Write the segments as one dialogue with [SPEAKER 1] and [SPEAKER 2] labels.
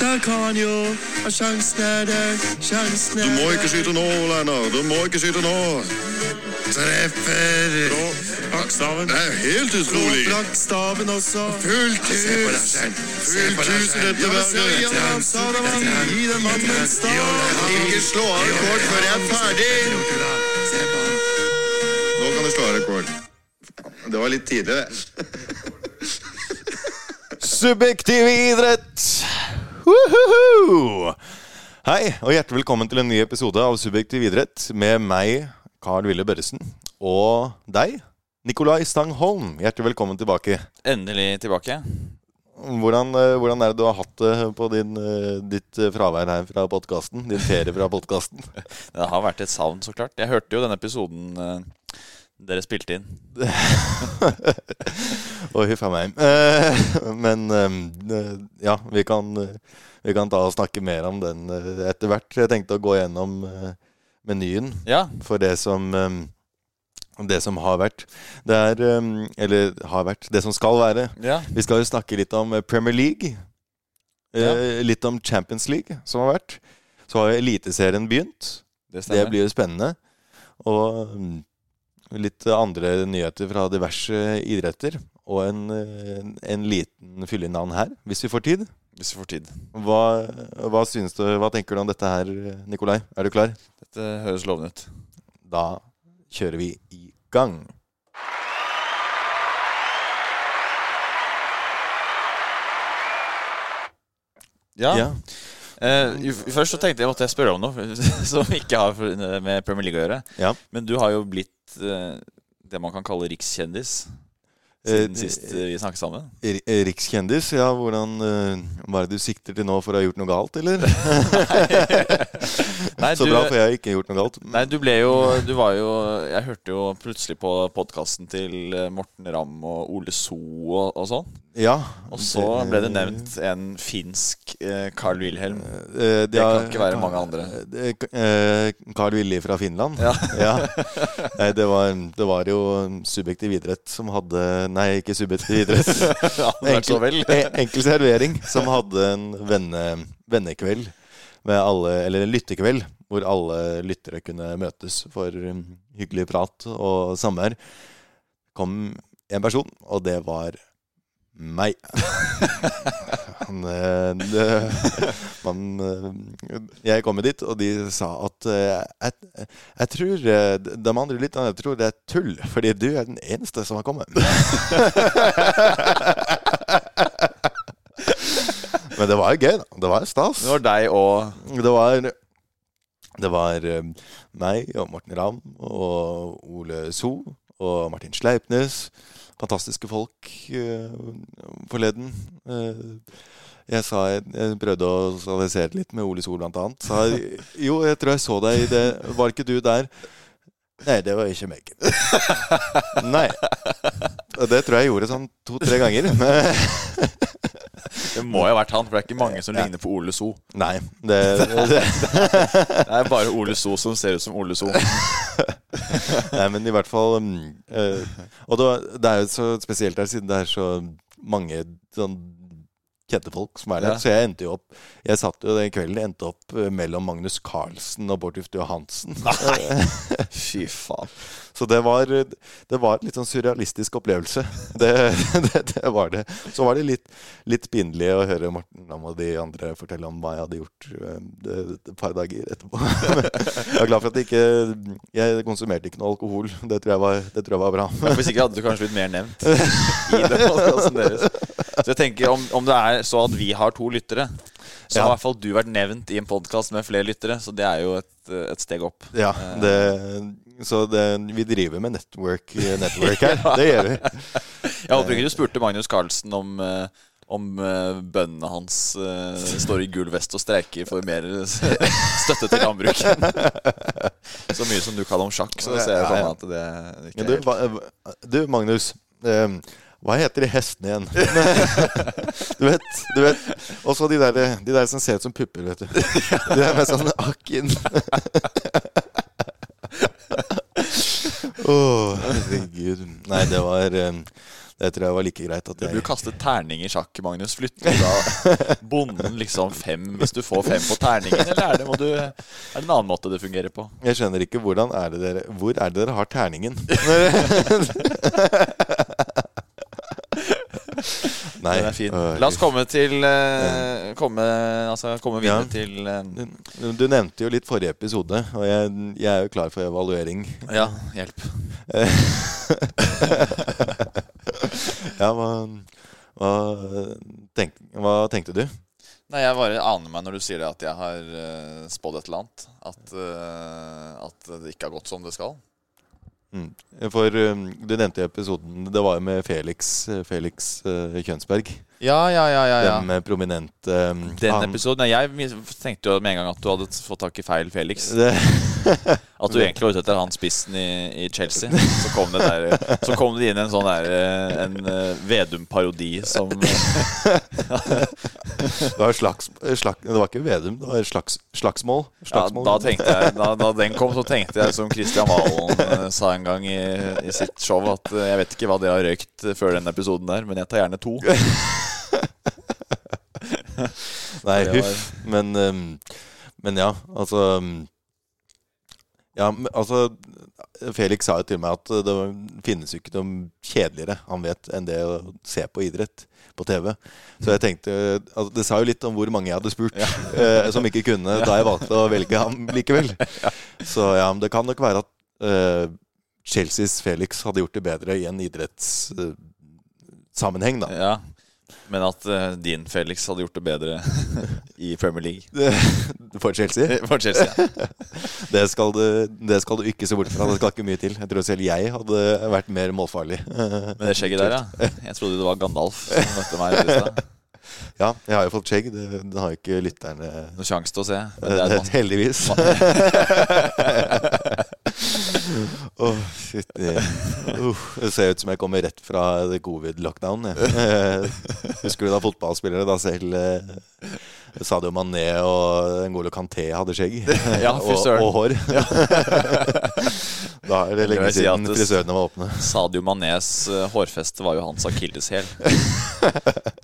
[SPEAKER 1] Der kan han jo. ha sjansen er der. Sjansen er
[SPEAKER 2] Du må ikke skyte nå, Lennart. Du må ikke skyte nå.
[SPEAKER 1] Treffer.
[SPEAKER 2] Flaggstaven. Det er helt utrolig.
[SPEAKER 1] Flaggstaven også.
[SPEAKER 2] Fullt hus. Fullt hus i dette verket.
[SPEAKER 1] ja, sa det var i den mannens stav.
[SPEAKER 2] Ikke slå av rekord før jeg er ferdig. Nå kan du slå av rekord. Det var litt tidlig, det.
[SPEAKER 3] Subjektiv idrett! Woohoo! Hei, og hjertelig velkommen til en ny episode av Subjektiv idrett med meg, Carl Wille Børresen, og deg, Nikolai Stang Holm. Hjertelig velkommen tilbake.
[SPEAKER 4] Endelig tilbake.
[SPEAKER 3] Hvordan, eh, hvordan er det du har hatt det på din, eh, ditt eh, fravær her fra podkasten? Din ferie fra podkasten?
[SPEAKER 4] Det har vært et savn, så klart. Jeg hørte jo denne episoden dere spilte inn.
[SPEAKER 3] Å, huff a meg. Eh, men eh, ja, vi kan, eh, vi kan ta og snakke mer om den eh, etter hvert. Jeg tenkte å gå gjennom eh, menyen
[SPEAKER 4] Ja,
[SPEAKER 3] for det som eh, det som har vært. Det er eh, Eller har vært. Det som skal være.
[SPEAKER 4] ja.
[SPEAKER 3] Vi skal jo snakke litt om eh, Premier League. Ja. Litt om Champions League, som har vært. Så har Eliteserien begynt.
[SPEAKER 4] det
[SPEAKER 3] Det blir jo spennende. Og mm, litt andre nyheter fra diverse idretter. Og en, eh, en liten fyllenavn her, hvis vi får tid.
[SPEAKER 4] Hvis vi får tid.
[SPEAKER 3] Hva, hva, synes du, hva tenker du om dette her, Nikolai? Er du klar?
[SPEAKER 4] Dette høres lovende ut.
[SPEAKER 3] Da kjører vi i gang.
[SPEAKER 4] Ja.
[SPEAKER 3] Ja.
[SPEAKER 4] Jo- først så tenkte jeg måtte jeg spørre om noe som ikke har med Premier League å gjøre.
[SPEAKER 3] Ja.
[SPEAKER 4] Men du har jo blitt uh, det man kan kalle rikskjendis
[SPEAKER 3] Eh,
[SPEAKER 4] siden sist vi snakket sammen.
[SPEAKER 3] Rikskjendis, ja. Hvordan, hva er det du sikter til nå for å ha gjort noe galt, eller?
[SPEAKER 4] Nei,
[SPEAKER 3] Så
[SPEAKER 4] du,
[SPEAKER 3] bra, for jeg har ikke gjort noe galt.
[SPEAKER 4] Nei, du ble jo Du var jo Jeg hørte jo plutselig på podkasten til eh, Morten Ramm og Ole So og, og sånn.
[SPEAKER 3] Ja.
[SPEAKER 4] Og så ble det nevnt en finsk eh, Carl Wilhelm.
[SPEAKER 3] Eh,
[SPEAKER 4] Det kan ikke være mange andre.
[SPEAKER 3] Eh, eh, Carl Willy fra Finland.
[SPEAKER 4] Ja.
[SPEAKER 3] Ja. Nei, det, var, det var jo subjektiv idrett som hadde Nei, ikke subjektiv idrett.
[SPEAKER 4] Ja, det er så vel.
[SPEAKER 3] en- enkel servering som hadde en venne, vennekveld med alle Eller lyttekveld hvor alle lyttere kunne møtes for um, hyggelig prat og samvær. kom en person, og det var meg. Eh, man, eh, jeg kom dit, og de sa at eh, jeg, jeg tror De andre lytterne jeg tror det er tull, fordi du er den eneste som har kommet. Men det var jo gøy, da. Det var stas.
[SPEAKER 4] Det var deg og
[SPEAKER 3] Det var, det var eh, meg og Morten Ramm og Ole So og Martin Sleipnes. Fantastiske folk eh, forleden. Eh, jeg sa jeg, prøvde å sosialisere litt med Ole So blant annet. Sa jo, jeg tror jeg så deg i det. Var ikke du der? Nei, det var ikke meg. Nei. Det tror jeg jeg gjorde sånn to-tre ganger.
[SPEAKER 4] Det må jo ha vært han, for det er ikke mange som ligner på Ole So.
[SPEAKER 3] Nei, det, det
[SPEAKER 4] Det er bare Ole So som ser ut som Ole So.
[SPEAKER 3] Nei, men i hvert fall mm, eh, Og det, det er jo så spesielt her, siden det er så mange sånn kjente folk som er der.
[SPEAKER 4] Ja.
[SPEAKER 3] Så jeg endte jo opp Jeg satt jo den kvelden endte opp eh, mellom Magnus Carlsen og Bård Tufte Johansen.
[SPEAKER 4] Fy faen.
[SPEAKER 3] Så det var, det var en litt sånn surrealistisk opplevelse. Det, det, det var det. Så var det litt, litt pinlig å høre Morten Ramm og de andre fortelle om hva jeg hadde gjort eh, et par dager etterpå. Jeg er glad for at jeg ikke Jeg konsumerte ikke noe alkohol. Det tror jeg var, det tror jeg var bra.
[SPEAKER 4] Ja, Hvis ikke hadde du kanskje blitt mer nevnt i den podkasten deres. Så jeg tenker om, om det er så at vi har to lyttere, så
[SPEAKER 3] Ja.
[SPEAKER 4] har i hvert fall du vært nevnt i en podkast med flere lyttere. Så det er jo et, et steg opp.
[SPEAKER 3] Ja, det, så det, vi driver med network, network her. Det gjør vi.
[SPEAKER 4] Jeg håper ikke du spurte Magnus Carlsen om eh, om eh, bøndene hans uh, står i gul vest og streiker for mer støtte til landbruk. Så mye som du kan om sjakk, så ser jeg for meg at det ikke er helt
[SPEAKER 3] du Magnus. eh, hva heter de hestene igjen? du vet, du vet Også de der, de der som ser ut som pupper, vet du. De der med sånn akk inn. Herregud. Nei, det var eh, Det tror jeg var like greit at
[SPEAKER 4] Du
[SPEAKER 3] jeg
[SPEAKER 4] Du kaste terning i sjakk, Magnus. Flytter da bonden liksom fem hvis du får fem på terningen, eller er det, du, er det en annen måte det fungerer på?
[SPEAKER 3] Jeg skjønner ikke hvordan er det dere Hvor er det dere har terningen? Nei.
[SPEAKER 4] Den er fin. La oss komme til uh, komme, altså, komme videre
[SPEAKER 3] Ja.
[SPEAKER 4] til uh,
[SPEAKER 3] du, du nevnte jo litt forrige episode, og jeg, jeg er jo klar for evaluering.
[SPEAKER 4] Ja, hjelp.
[SPEAKER 3] Ja, hva, hva, tenk, hva tenkte du?
[SPEAKER 4] Nei, Jeg bare aner meg når du sier det at jeg har uh, spådd et eller annet. At, at det ikke har gått som det skal.
[SPEAKER 3] Mm. For um, du nevnte i episoden Det var jo med Felix, Felix uh, Kjønsberg.
[SPEAKER 4] Ja, ja, ja, ja, ja.
[SPEAKER 3] Den prominente um,
[SPEAKER 4] Den
[SPEAKER 3] han-
[SPEAKER 4] episoden Jeg tenkte jo med en gang at du hadde fått tak i feil Felix.
[SPEAKER 3] det,
[SPEAKER 4] At du egentlig var ute etter han spissen i, i Chelsea. Så kom det, der, så kom det inn en sånn der eh, En eh, Vedum-parodi som
[SPEAKER 3] det var slags, slags, Det var ikke Vedum, det var slags, slagsmål.
[SPEAKER 4] ja. Da tenkte jeg da, da den kom, så tenkte jeg som Christian Valen eh, sa en gang i, i sitt show, at eh, jeg vet ikke hva dere har røykt eh, før den episoden der, men jeg tar gjerne to.
[SPEAKER 3] Nei, huff. Men, um, men ja, altså Ja, altså Felix sa jo til meg at det finnes jo ikke noe kjedeligere han vet enn det å se på idrett på TV. Så jeg tenkte altså, Det sa jo litt om hvor mange jeg hadde spurt eh, som ikke kunne, da jeg valgte å velge ham likevel. Så ja, men det kan nok være at eh, Chelseas Felix hadde gjort det bedre i en idrettssammenheng, da.
[SPEAKER 4] Ja. Men at uh, din Felix hadde gjort det bedre i Premier League.
[SPEAKER 3] For Chelsea.
[SPEAKER 4] For Chelsea, ja.
[SPEAKER 3] Det skal, du, det skal du ikke se bort fra. Det skal ikke mye til. Jeg tror selv jeg hadde vært mer målfarlig.
[SPEAKER 4] Med det skjegget der, ja. Jeg trodde det var Gandalf som møtte meg.
[SPEAKER 3] Ja, jeg har jo fått skjegg. Det, det har jo ikke lytterne
[SPEAKER 4] Noen sjanse til å se. Men det
[SPEAKER 3] det,
[SPEAKER 4] er det,
[SPEAKER 3] Heldigvis. Åh, shit. Uh, det ser ut som jeg kommer rett fra covid-lockdown. Husker du da fotballspillere da selv eh, Sadio Mané og Ngolo Kanté hadde skjegg?
[SPEAKER 4] Ja,
[SPEAKER 3] og, og hår. da er det lenge
[SPEAKER 4] si
[SPEAKER 3] siden frisørene var åpne.
[SPEAKER 4] Sadio Manés eh, hårfeste var jo hans akilleshæl.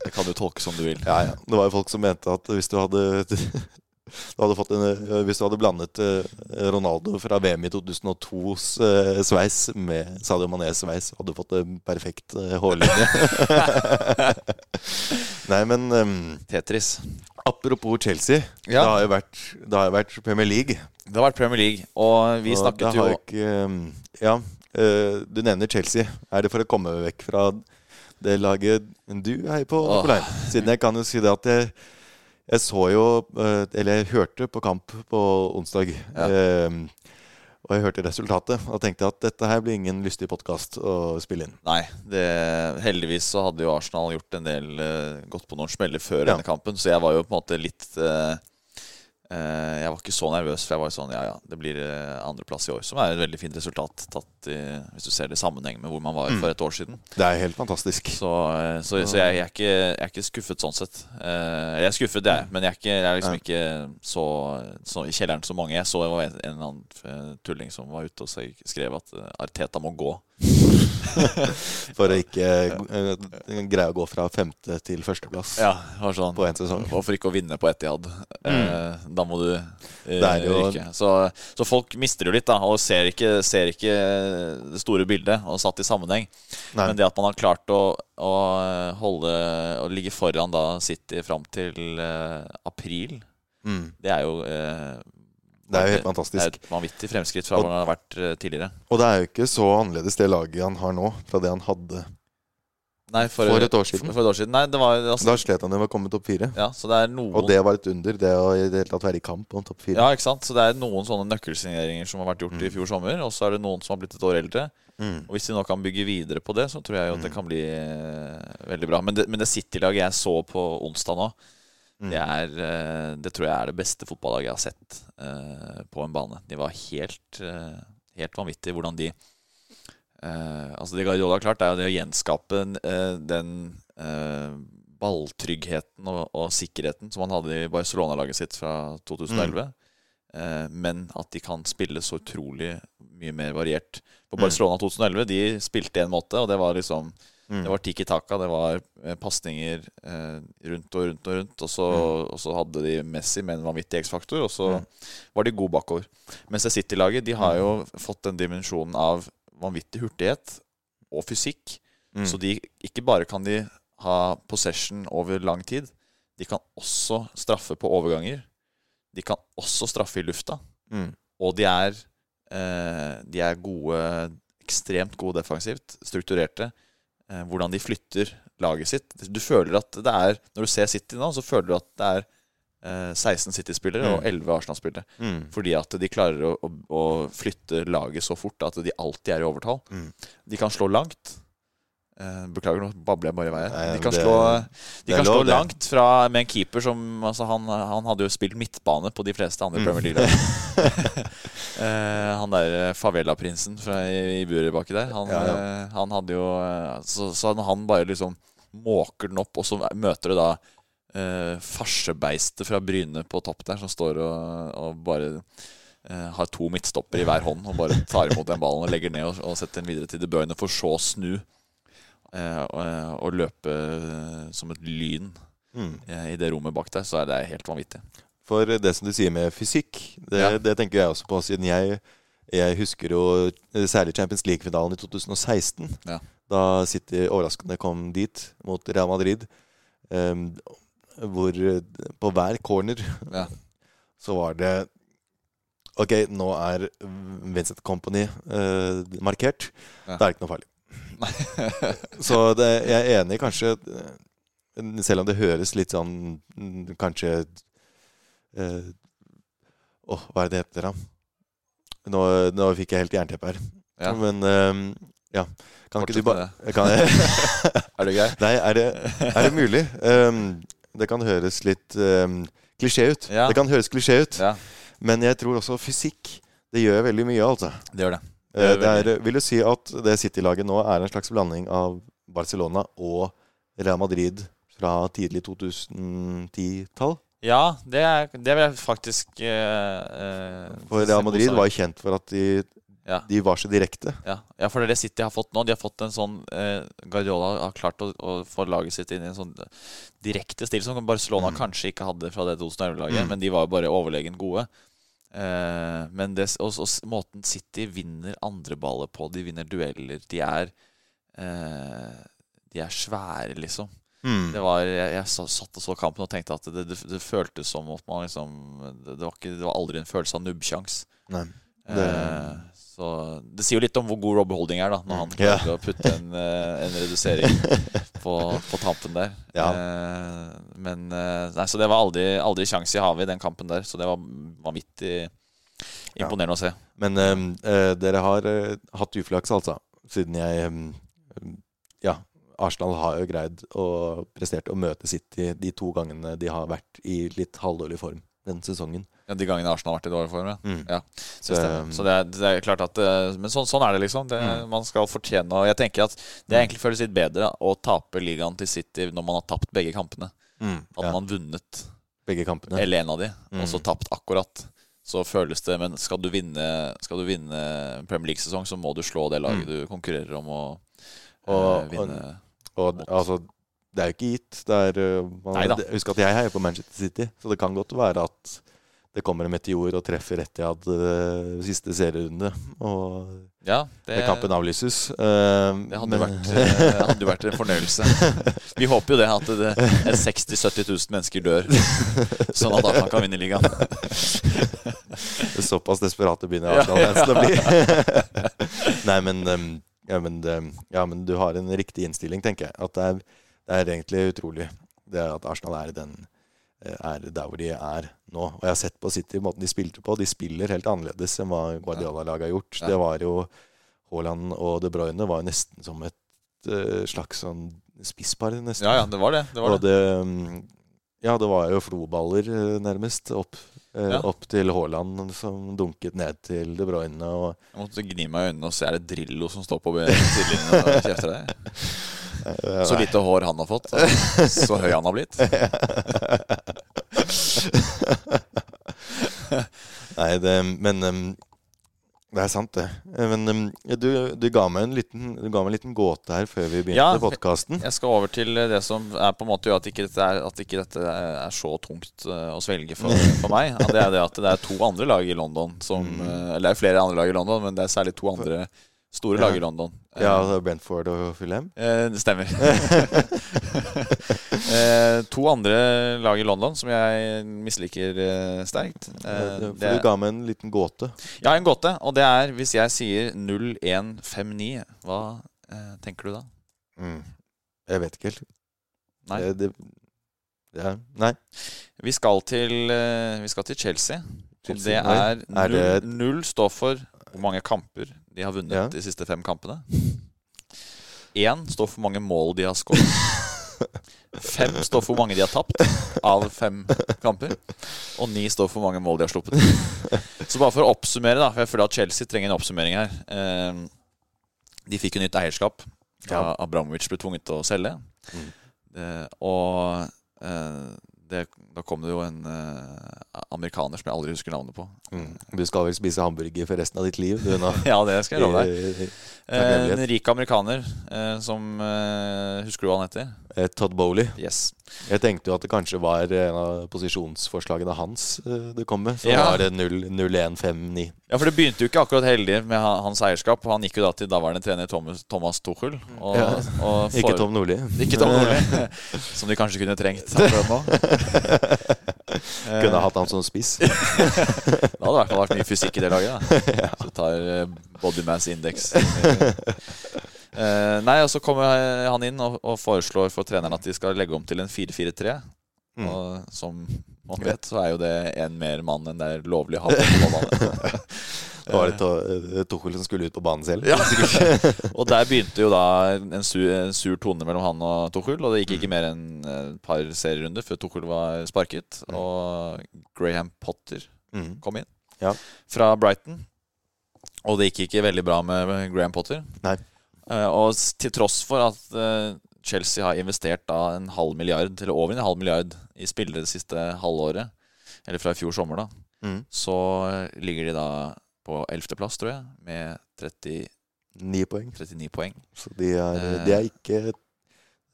[SPEAKER 4] Det kan du tolke som du vil.
[SPEAKER 3] Ja, ja. Det var jo folk som mente at hvis du hadde du hadde fått en, eh, Hvis du hadde blandet eh, Ronaldo fra VM i 2002s eh, sveis med Sadio Manés sveis, hadde du fått en perfekt hårlinje. Nei, men um,
[SPEAKER 4] Tetris.
[SPEAKER 3] apropos Chelsea.
[SPEAKER 4] Ja.
[SPEAKER 3] Det, har jo vært, det har jo vært Premier League.
[SPEAKER 4] Det har vært Premier League, og vi
[SPEAKER 3] og
[SPEAKER 4] snakket jo
[SPEAKER 3] ikke, um, Ja, uh, du nevner Chelsea. Er det for å komme vekk fra det laget du heier på. Siden jeg kan jo si det at jeg jeg så jo, eh, eller jeg hørte på kamp på onsdag.
[SPEAKER 4] Ja.
[SPEAKER 3] eh, og jeg hørte resultatet og tenkte at dette her blir ingen lystig podkast å spille inn.
[SPEAKER 4] Nei, det, heldigvis så hadde jo Arsenal gjort en del eh, Gått på noen smeller før
[SPEAKER 3] Ja.
[SPEAKER 4] denne kampen, så jeg var jo på en måte litt Jeg var ikke så nervøs, for jeg var sånn Ja ja, det blir eh, andreplass i år. Som er et veldig fint resultat, tatt i, hvis du ser det i sammenheng med hvor man var
[SPEAKER 3] Mm.
[SPEAKER 4] for et år siden.
[SPEAKER 3] Det er helt fantastisk.
[SPEAKER 4] Så, eh, så, så jeg, jeg, er ikke, jeg er ikke skuffet sånn sett. Eh, jeg er skuffet, det jeg, men jeg er, ikke, jeg er liksom ikke så, så i kjelleren som mange. Jeg så det var en, en eller annen eh, tulling som var ute og skrev at eh, Arteta må gå.
[SPEAKER 3] For å ikke uh, greie å gå fra femte til førsteplass
[SPEAKER 4] Ja, sånn
[SPEAKER 3] på én sesong.
[SPEAKER 4] Og for ikke å vinne på Etihad. Uh, da må du
[SPEAKER 3] uh, jo-.
[SPEAKER 4] Så, så folk mister jo litt, da, og ser ikke, ser ikke det store bildet, og satt i sammenheng.
[SPEAKER 3] Nei.
[SPEAKER 4] Men det at man har klart å, å holde Å ligge foran da City fram til april,
[SPEAKER 3] Mm.
[SPEAKER 4] det er jo
[SPEAKER 3] Det er jo helt fantastisk.
[SPEAKER 4] Det er et vanvittig fremskritt fra
[SPEAKER 3] Og-
[SPEAKER 4] hvordan han har vært eh, tidligere.
[SPEAKER 3] Og det er jo ikke så annerledes det laget han har nå, fra det han hadde
[SPEAKER 4] Nei, for,
[SPEAKER 3] for et år siden.
[SPEAKER 4] For et år siden. Nei, det var altså,
[SPEAKER 3] Da slet han jo med å komme topp fire.
[SPEAKER 4] Ja, så det er noen
[SPEAKER 3] Og det var et under, det å i det hele tatt være i kamp om topp fire.
[SPEAKER 4] Ja, ikke sant? Så det er noen sånne nøkkelsigneringer som har vært gjort
[SPEAKER 3] Mm.
[SPEAKER 4] i fjor sommer, og så er det noen som har blitt et år eldre.
[SPEAKER 3] Mm.
[SPEAKER 4] Og Hvis de nå kan bygge videre på det, så tror jeg jo at det
[SPEAKER 3] Mm.
[SPEAKER 4] kan bli eh, veldig bra. Men det, men det City-laget jeg så på onsdag nå,
[SPEAKER 3] Mm.
[SPEAKER 4] det, er, eh, det tror jeg er det beste fotballaget jeg har sett uh, på en bane. De var helt, uh, helt vanvittige hvordan de uh, Altså Det Guardiola har klart, er jo det å gjenskape den balltryggheten og, og sikkerheten som han hadde i Barcelona-laget sitt fra 2011. Mm. men at de kan spille så utrolig mye mer variert. På
[SPEAKER 3] Mm.
[SPEAKER 4] Barcelona 2011 de spilte en måte, og det var liksom
[SPEAKER 3] Mm.
[SPEAKER 4] Det var tiki taka, det var eh, pasninger eh, rundt og rundt og rundt. Og så, og så hadde de Messi med en vanvittig X-faktor, og så
[SPEAKER 3] Mm.
[SPEAKER 4] var de gode bakover. Mens det City-laget de har jo fått den dimensjonen av vanvittig hurtighet og fysikk.
[SPEAKER 3] Mm.
[SPEAKER 4] Så de, ikke bare kan de ha possession over lang tid, de kan også straffe på overganger. De kan også straffe i lufta.
[SPEAKER 3] Mm.
[SPEAKER 4] Og de er, eh, de er gode, ekstremt gode defensivt, strukturerte. Eh, hvordan de flytter laget sitt. Du føler at det er Når du ser City nå, så føler du at det er eh, 16 City-spillere og
[SPEAKER 3] Mm.
[SPEAKER 4] 11 Arsenal-spillere.
[SPEAKER 3] Mm.
[SPEAKER 4] Fordi at de klarer å, å, å flytte laget så fort at de alltid er i overtall.
[SPEAKER 3] Mm.
[SPEAKER 4] De kan slå langt. Eh, beklager, nå babler jeg bare i
[SPEAKER 3] veien.
[SPEAKER 4] De kan
[SPEAKER 3] det-
[SPEAKER 4] slå, de kan slå langt fra med en keeper som altså han, han hadde jo spilt midtbane på de fleste andre
[SPEAKER 3] Mm.
[SPEAKER 4] Premier League-lag. eh, han der favela-prinsen fra i, i buret baki der, han,
[SPEAKER 3] Ja, ja.
[SPEAKER 4] eh, han hadde jo eh, så, så han bare liksom måker den opp, og så møter du da eh, farsebeistet fra Bryne på topp der, som står og, og bare eh, har to midtstopper i hver hånd og bare tar imot den ballen og legger ned og, og setter den videre til De Bruyne, for så å snu eh, og, og løpe eh, som et lyn
[SPEAKER 3] Mm.
[SPEAKER 4] eh, i det rommet bak deg, så er det helt vanvittig.
[SPEAKER 3] For det som du sier med fysikk, det,
[SPEAKER 4] Ja.
[SPEAKER 3] det tenker jeg også på. Siden jeg, jeg husker jo eh, særlig Champions League-finalen i 2016.
[SPEAKER 4] Ja.
[SPEAKER 3] Da City overraskende kom dit mot Real Madrid. Um, hvor eh, på hver corner
[SPEAKER 4] Ja.
[SPEAKER 3] så var det Ok, nå er Vincent Company uh, markert. Da er det ikke noe farlig. Så det, jeg er enig kanskje eh, Selv om det høres litt sånn mm, Kanskje eh, Åh, hva er det det heter, da? Nå, nå fikk jeg helt jernteppe her.
[SPEAKER 4] Ja.
[SPEAKER 3] Men eh, ja. Kan ikke du bare kan jeg,
[SPEAKER 4] Er det grei?
[SPEAKER 3] Nei, er det, er det mulig? Um, det kan høres litt um, klisjé ut.
[SPEAKER 4] Ja.
[SPEAKER 3] Det kan høres klisjé ut.
[SPEAKER 4] Ja,
[SPEAKER 3] Men jeg tror også fysikk Det gjør veldig mye, altså.
[SPEAKER 4] det gjør det.
[SPEAKER 3] Eh, Det er, vil du si at det City-laget nå er en slags blanding av Barcelona og Real Madrid fra tidlig 2010-tall?
[SPEAKER 4] Ja, det, er, det vil jeg faktisk eh, eh,
[SPEAKER 3] For Real Madrid var jo kjent for at de,
[SPEAKER 4] ja,
[SPEAKER 3] de var så direkte.
[SPEAKER 4] ja. ja, for det er det City har fått nå. De har fått en sånn eh, Guardiola har klart å, å få laget sitt inn i en sånn direkte stil som Barcelona
[SPEAKER 3] Mm.
[SPEAKER 4] kanskje ikke hadde fra det 2011-laget,
[SPEAKER 3] Mm.
[SPEAKER 4] men de var jo bare overlegent gode. Eh, men det, og, og måten City vinner andre baller på, de vinner dueller, de er eh, De er svære, liksom.
[SPEAKER 3] Mm.
[SPEAKER 4] Det var, jeg, jeg sa- satt og så kampen og tenkte at det, det, det føltes som at man liksom Det, var, ikke, det var aldri en følelse av nubbsjans. Eh, så det sier jo litt om hvor god Robbe Holding er, da når han klarer yeah. å putte en, eh, en redusering på, på tampen der.
[SPEAKER 3] Ja.
[SPEAKER 4] Eh, men eh, Nei, så det var aldri, aldri sjanse i havet i den kampen der, så det var vanvittig imponerende å se.
[SPEAKER 3] Men eh, eh, dere har eh, hatt uflaks, altså. Siden jeg eh, Ja, Arsenal har jo greid og prestert å møte City de to gangene de har vært i litt halvdårlig form denne sesongen.
[SPEAKER 4] Ja, de gangene Arsenal har vært i dårlig form.
[SPEAKER 3] Mm.
[SPEAKER 4] Ja,
[SPEAKER 3] Så,
[SPEAKER 4] det. Så det er, det er klart at eh, Men sånn, sånn er det, liksom. Det,
[SPEAKER 3] Mm.
[SPEAKER 4] Man skal fortjene Og jeg tenker at det egentlig føles litt bedre å tape ligaen til City når man har tapt begge kampene.
[SPEAKER 3] mm,
[SPEAKER 4] At
[SPEAKER 3] ja,
[SPEAKER 4] man vunnet
[SPEAKER 3] begge kampene.
[SPEAKER 4] eller en av de, og
[SPEAKER 3] Mm.
[SPEAKER 4] så tapt akkurat. Så føles det Men skal du vinne Skal du vinne Premier League-sesong, så må du slå det laget
[SPEAKER 3] Mm.
[SPEAKER 4] du konkurrerer om, og,
[SPEAKER 3] Og-
[SPEAKER 4] eh, vinne.
[SPEAKER 3] Og altså, det er jo ikke gitt. Det er, uh, man. Husk at jeg heier på Manchester City, så det kan godt være at det kommer en meteor og treffer Etiad uh, siste serierunde, og
[SPEAKER 4] Ja, det,
[SPEAKER 3] det kampen avlyses. Uh,
[SPEAKER 4] det hadde, vært, uh, hadde vært en fornøyelse. Vi håper jo det, at det, det 60 000-70 000 mennesker dør, sånn at Arsenal kan vinne ligaen.
[SPEAKER 3] Såpass desperate begynner. Arsenal-fansen å bli. Nei, men, um, ja, men, um, ja, men du har en riktig innstilling, tenker jeg. At det er, det er egentlig utrolig det er at Arsenal er, den, eh, er der hvor de er nå. Og jeg har sett på City måten de spilte på. De spiller helt annerledes enn hva Guardiola-laget har gjort.
[SPEAKER 4] Ja.
[SPEAKER 3] Det var jo Haaland og De Bruyne var jo nesten som et uh, slags sånn spisspar, nesten.
[SPEAKER 4] Ja, ja, det var det. det, var det.
[SPEAKER 3] det um, Ja, det var jo floballer eh, nærmest opp, eh,
[SPEAKER 4] Ja.
[SPEAKER 3] opp til Haaland som dunket ned til De Bruyne. Og,
[SPEAKER 4] Jeg måtte gni meg i øynene og se er det Drillo som står på sidelinjen og kjefter deg. Så lite hår han har fått. Så høy han har blitt.
[SPEAKER 3] Nei, det, men Det er sant, det. Eh, Men du, du, ga meg en liten, meg en liten gåte her før vi begynte
[SPEAKER 4] Ja,
[SPEAKER 3] podkasten.
[SPEAKER 4] Jeg skal over til det som er på en måte gjør at ikke dette er, at ikke dette er så tungt eh, å svelge for, for meg. Ja, det er det at det er to andre lag i London som mm. Eller det er flere andre lag i London, men det er særlig to andre store lag i London.
[SPEAKER 3] Ja, det er Brentford og Fulham.
[SPEAKER 4] Eh, det stemmer. eh, to andre lag i London som jeg misliker eh, sterkt. Eh,
[SPEAKER 3] For du ga meg en liten gåte.
[SPEAKER 4] ja, en gåte. Og det er hvis jeg sier 0159, hva eh, tenker du da?
[SPEAKER 3] Mm. Jeg vet ikke helt.
[SPEAKER 4] Nei.
[SPEAKER 3] Det, det, ja, nei.
[SPEAKER 4] Vi skal til, eh, vi skal til Chelsea. Og det er null, null står for hvor mange kamper de har vunnet
[SPEAKER 3] Ja.
[SPEAKER 4] de siste fem kampene. Én står for mange mål de har skåret. Fem står for hvor mange de har tapt av fem kamper. Og ni står for hvor mange mål de har sluppet. Så bare for å oppsummere, da, for jeg føler at Chelsea trenger en oppsummering her. Eh, De fikk jo nytt eierskap. Da. Abramovic ble tvunget til å selge.
[SPEAKER 3] Mm.
[SPEAKER 4] Og eh, det, da kom det jo en uh, amerikaner som jeg aldri husker navnet på.
[SPEAKER 3] Mm. Du skal vel spise hamburger for resten av ditt liv, du?
[SPEAKER 4] Ja, det skal jeg love deg. Eh, en rik amerikaner eh, som eh, Husker du hva han heter?
[SPEAKER 3] eh, Todd Bowley.
[SPEAKER 4] Yes.
[SPEAKER 3] Jeg tenkte jo at det kanskje var en av posisjonsforslagene hans eh, det kom med. Så
[SPEAKER 4] Ja.
[SPEAKER 3] var det 0 0159.
[SPEAKER 4] Ja, for det begynte jo ikke akkurat heldig med hans eierskap. Han gikk jo da til daværende trener Thomas, Thomas Tuchel. Og,
[SPEAKER 3] Ja.
[SPEAKER 4] og
[SPEAKER 3] Ikke Tom Nordli.
[SPEAKER 4] Ikke Tom Nordli, som de kanskje kunne trengt akkurat nå. Eh,
[SPEAKER 3] Kunne hatt han som spiss.
[SPEAKER 4] Det hadde i hvert fall vært mye fysikk i det laget. Da. Så tar bodymass body mass index. Eh, nei, og så kommer han inn og, og foreslår for treneren at de skal legge om til en 4-4-3.
[SPEAKER 3] Mm.
[SPEAKER 4] Som man vet, så er jo det en mer mann enn det er lovlig å ha på banen.
[SPEAKER 3] Det var det eh, Tuchel som skulle ut på banen selv.
[SPEAKER 4] Ja. og der begynte jo da en sur, en sur tone mellom han og Tuchel. Og det gikk ikke mer enn et par serierunder før Tuchel var sparket. Og Graham Potter
[SPEAKER 3] Mm.
[SPEAKER 4] kom inn
[SPEAKER 3] Ja.
[SPEAKER 4] fra Brighton. Og det gikk ikke veldig bra med Graham Potter.
[SPEAKER 3] Nei.
[SPEAKER 4] Eh, og til tross for at eh, Chelsea har investert da en halv milliard, eller over en halv milliard, i spillere det siste halvåret, eller fra i fjor sommer, da,
[SPEAKER 3] Mm.
[SPEAKER 4] så eh, ligger de da på ellevteplass, tror jeg, med
[SPEAKER 3] 39 poeng.
[SPEAKER 4] 39 poeng.
[SPEAKER 3] Så de er,
[SPEAKER 4] Eh.
[SPEAKER 3] de er ikke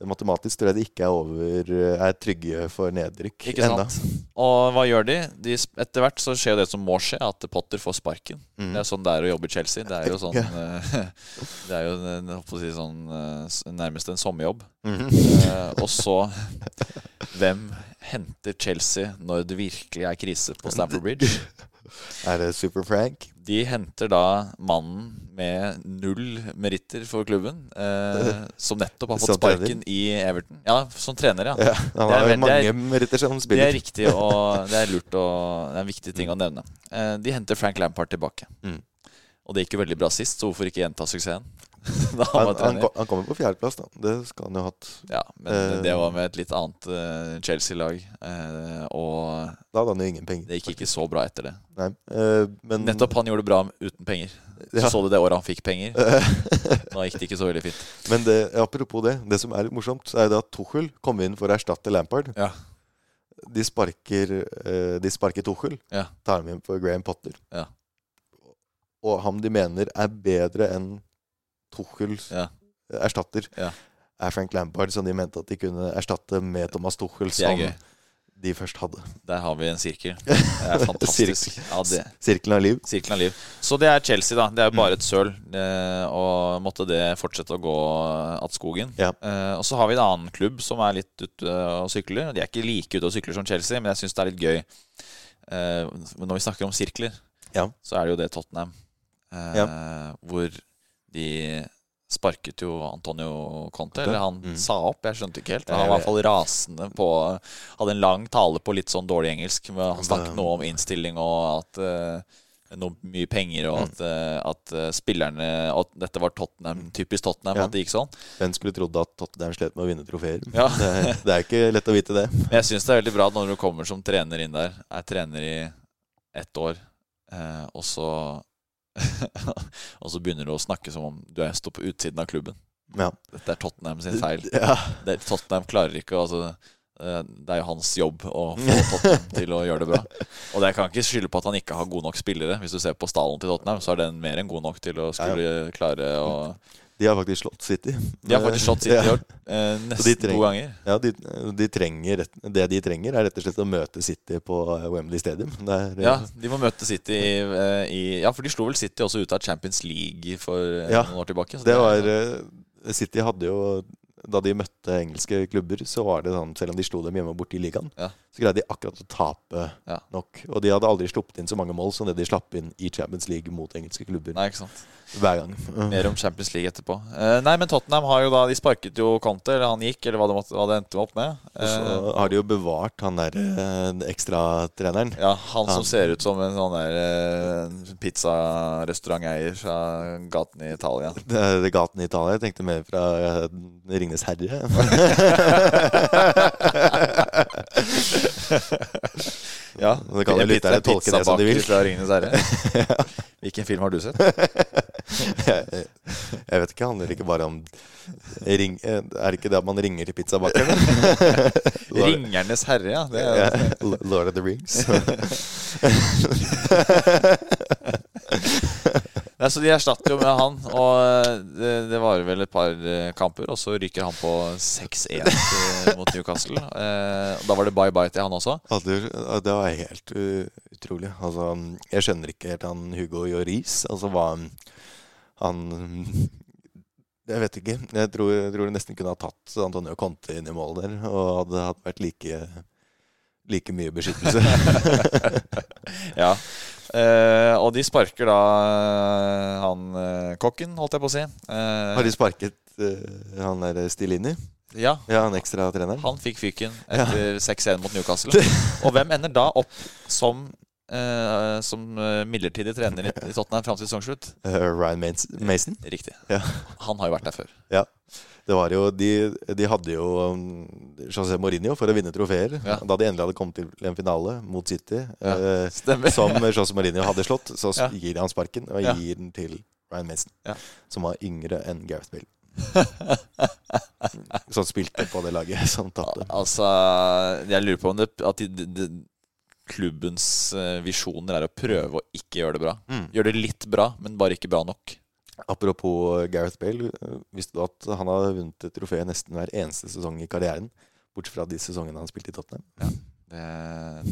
[SPEAKER 3] Matematisk tror jeg de ikke er over Er trygge for nedrykk
[SPEAKER 4] Ikke
[SPEAKER 3] ennå.
[SPEAKER 4] sant? Og hva gjør de? de etter hvert så skjer jo det som må skje, at Potter får sparken.
[SPEAKER 3] Mm.
[SPEAKER 4] Det er sånn det er å jobbe i Chelsea. Det er jo sånn eh, Det er jo en- si sånn eh, nærmest en sommerjobb.
[SPEAKER 3] Mm.
[SPEAKER 4] Eh, og så Hvem henter Chelsea når det virkelig er krise på Stamford Bridge?
[SPEAKER 3] Er det Super Frank?
[SPEAKER 4] De henter da mannen med null meritter for klubben, eh, som nettopp har fått sparken i Everton. Ja, som trener, ja.
[SPEAKER 3] Ja, han
[SPEAKER 4] Det
[SPEAKER 3] har mange
[SPEAKER 4] er-
[SPEAKER 3] meritter som
[SPEAKER 4] Det er riktig, og det er lurt og Det er en viktig ting å nevne. Eh, De henter Frank Lampard tilbake.
[SPEAKER 3] Mm.
[SPEAKER 4] Og det gikk jo veldig bra sist, så hvorfor ikke gjenta suksessen? da han
[SPEAKER 3] Han,
[SPEAKER 4] var
[SPEAKER 3] han,
[SPEAKER 4] trener.
[SPEAKER 3] han kommer på fjerdeplass, da. Det skal han jo ha hatt.
[SPEAKER 4] Ja, men
[SPEAKER 3] Eh.
[SPEAKER 4] det var med et litt annet eh, Chelsea-lag. eh, Og
[SPEAKER 3] Da hadde han jo ingen penger.
[SPEAKER 4] det gikk ikke så bra etter det.
[SPEAKER 3] Nei, eh, men
[SPEAKER 4] Nettopp han gjorde det bra uten penger. Så
[SPEAKER 3] Ja.
[SPEAKER 4] så du det året han fikk penger. Da gikk det ikke så veldig fint.
[SPEAKER 3] Men det, apropos det, det som er litt morsomt, så er det at Tuchel kom inn for å erstatte Lampard.
[SPEAKER 4] Ja.
[SPEAKER 3] De sparker, eh, de sparker Tuchel,
[SPEAKER 4] Ja.
[SPEAKER 3] tar ham inn for Graham Potter.
[SPEAKER 4] Ja.
[SPEAKER 3] Og ham de mener er bedre enn Tuchels
[SPEAKER 4] Ja.
[SPEAKER 3] erstatter,
[SPEAKER 4] Ja.
[SPEAKER 3] er Frank Lampard, som de mente at de kunne erstatte med Thomas Tuchel, som de først hadde.
[SPEAKER 4] Der har vi en sirkel. Det er fantastisk. Ja,
[SPEAKER 3] Sirkelen av liv.
[SPEAKER 4] Sirkelen av liv. Så det er Chelsea, da. Det er jo bare et søl. eh, Og måtte det fortsette å gå att skogen.
[SPEAKER 3] Ja.
[SPEAKER 4] Eh, Og så har vi en annen klubb som er litt ute og sykler. De er ikke like ute og sykler som Chelsea, men jeg syns det er litt gøy. Eh, Når vi snakker om sirkler,
[SPEAKER 3] Ja.
[SPEAKER 4] så er det jo det Tottenham. Hvor de sparket jo Antonio Conte. Eller han
[SPEAKER 3] Mm.
[SPEAKER 4] sa opp, jeg skjønte ikke helt. Han var i hvert fall rasende på Hadde en lang tale på litt sånn dårlig engelsk. Men han snakket noe om innstilling og at uh, noe mye penger, og
[SPEAKER 3] Mm.
[SPEAKER 4] at, eh, at eh, spillerne At dette var Tottenham, typisk Tottenham,
[SPEAKER 3] Ja.
[SPEAKER 4] at det gikk sånn.
[SPEAKER 3] Hvem skulle trodd at Tottenham slet med å vinne trofeer?
[SPEAKER 4] Ja.
[SPEAKER 3] Det, er- det er ikke lett å vite det.
[SPEAKER 4] Men jeg syns det er veldig bra når du kommer som trener inn der, er trener i ett år, eh, og så Og så begynner du å snakke som om du står på utsiden av klubben.
[SPEAKER 3] Ja.
[SPEAKER 4] Dette er Tottenham sin feil.
[SPEAKER 3] Ja.
[SPEAKER 4] Det, Tottenham klarer ikke altså, eh, det er jo hans jobb å få Tottenham til å gjøre det bra. Og det kan ikke skylde på at han ikke har gode nok spillere. Hvis du ser på stallen til Tottenham, så er den mer enn god nok til å skulle klare å
[SPEAKER 3] De har faktisk slått City.
[SPEAKER 4] De har faktisk slått City
[SPEAKER 3] Ja.
[SPEAKER 4] eh, nesten
[SPEAKER 3] trenger-
[SPEAKER 4] to ganger.
[SPEAKER 3] Ja, de, de trenger, det de trenger, er rett og slett å møte City på eh, Wembley Stadium. Det er, eh,
[SPEAKER 4] Ja, de må møte City i, i Ja, for de slo vel City også ut av Champions League for
[SPEAKER 3] Ja,
[SPEAKER 4] noen år tilbake. så
[SPEAKER 3] Det var City hadde jo Da de møtte engelske klubber, så var det sånn Selv om de slo dem hjemme og borte i ligaen,
[SPEAKER 4] Ja.
[SPEAKER 3] Så greide de akkurat å tape
[SPEAKER 4] Ja.
[SPEAKER 3] nok. Og de hadde aldri sluppet inn så mange mål som det de slapp inn i Champions League mot engelske klubber
[SPEAKER 4] Nei, ikke sant.
[SPEAKER 3] hver gang.
[SPEAKER 4] Mer om Champions League etterpå. Eh, nei, men Tottenham har jo da De sparket jo Conte, eller han gikk, eller hva det, måtte, hva det endte opp med.
[SPEAKER 3] Og så
[SPEAKER 4] Eh,
[SPEAKER 3] har de jo bevart han der eh, ekstratreneren.
[SPEAKER 4] ja, han som ser ut som en sånn der eh, pizzarestauranteier fra gaten i Italia.
[SPEAKER 3] Det det gaten i Italia. Jeg tenkte mer fra eh, Ringenes herre.
[SPEAKER 4] Ja,
[SPEAKER 3] Det kan jo
[SPEAKER 4] pizza-
[SPEAKER 3] tolke det som de vil.
[SPEAKER 4] Fra ja. Hvilken film har du sett?
[SPEAKER 3] jeg, jeg vet ikke. Handler det ikke bare om ring, eh, Er det ikke det at man ringer til pizzabakeren? Lord,
[SPEAKER 4] Ringernes herre, ja. Det er,
[SPEAKER 3] det. Lord of the Rings.
[SPEAKER 4] Nei, så De erstatter jo med han, og eh, det, det varer vel et par eh, kamper. Og så ryker han på 6-1 mot Newcastle. Eh, og Da var det bye-bye til han også.
[SPEAKER 3] Ja, det, det var helt uh, utrolig. Altså, jeg skjønner ikke helt han Hugo Lloris. Altså hva han Jeg vet ikke. Jeg tror, jeg tror det nesten kunne ha tatt Antonio Conte inn i mål der, og hadde vært like, like mye beskyttelse.
[SPEAKER 4] Ja. Eh, og de sparker da eh, han eh, kokken, holdt jeg på å si. Eh,
[SPEAKER 3] Har de sparket uh, han der Stilini?
[SPEAKER 4] ja,
[SPEAKER 3] Ja, han ekstratreneren?
[SPEAKER 4] han fikk fyken etter 6-1 mot Newcastle. Og hvem ender da opp som, som midlertidig trener i, Tottenham fram til sesongslutt?
[SPEAKER 3] Uh, Ryan Mason?
[SPEAKER 4] Riktig.
[SPEAKER 3] Ja.
[SPEAKER 4] Han har jo vært der før.
[SPEAKER 3] Ja. Det var jo, de, de hadde jo um, José Mourinho for å vinne trofeer.
[SPEAKER 4] Ja.
[SPEAKER 3] Da de endelig hadde kommet til en finale mot City,
[SPEAKER 4] Ja,
[SPEAKER 3] eh, som José Mourinho hadde slått, så
[SPEAKER 4] Ja.
[SPEAKER 3] gir han sparken og gir den til Ryan Mason, som var yngre enn Gareth Bill. som spilte på det laget som tapte.
[SPEAKER 4] Altså, jeg lurer på om det, at de, de, de, klubbens eh, visjoner er å prøve å ikke gjøre det bra.
[SPEAKER 3] Mm.
[SPEAKER 4] Gjøre det litt bra, men bare ikke bra nok.
[SPEAKER 3] Apropos Gareth Bale, eh, visste du at han har vunnet et trofé nesten hver eneste sesong i karrieren? Bortsett fra de sesongene han spilte i Tottenham.
[SPEAKER 4] Det,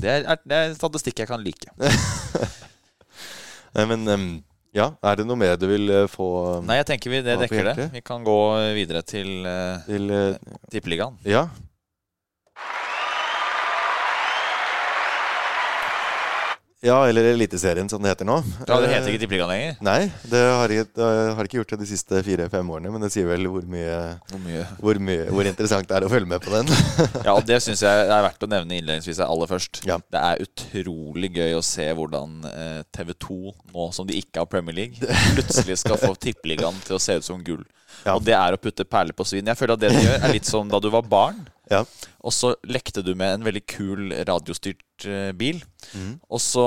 [SPEAKER 4] det, er, det er statistikk jeg kan like.
[SPEAKER 3] Nei, men ja, er det noe mer du vil eh, få
[SPEAKER 4] Nei, jeg tenker vi det dekker det. Vi kan gå videre til
[SPEAKER 3] til uh,
[SPEAKER 4] Tippeligaen.
[SPEAKER 3] Ja. Ja, eller Eliteserien, som det heter nå.
[SPEAKER 4] Ja, Det heter
[SPEAKER 3] Eh,
[SPEAKER 4] ikke Tippeligaen lenger.
[SPEAKER 3] Nei, det har jeg, det har jeg ikke gjort det de siste fire-fem årene. Men det sier vel hvor mye,
[SPEAKER 4] Hvor mye?
[SPEAKER 3] hvor mye Hvor interessant det er å følge med på den.
[SPEAKER 4] Ja, og Det syns jeg er verdt å nevne innledningsvis aller først.
[SPEAKER 3] Ja.
[SPEAKER 4] Det er utrolig gøy å se hvordan eh, TV 2, nå som de ikke har Premier League, plutselig skal få Tippeligaen til å se ut som gull.
[SPEAKER 3] Ja.
[SPEAKER 4] Og det er å putte perler på svin. Jeg føler at det de gjør, er litt som da du var barn.
[SPEAKER 3] Ja.
[SPEAKER 4] Og så lekte du med en veldig kul radiostyrt eh, bil.
[SPEAKER 3] Mm.
[SPEAKER 4] Og så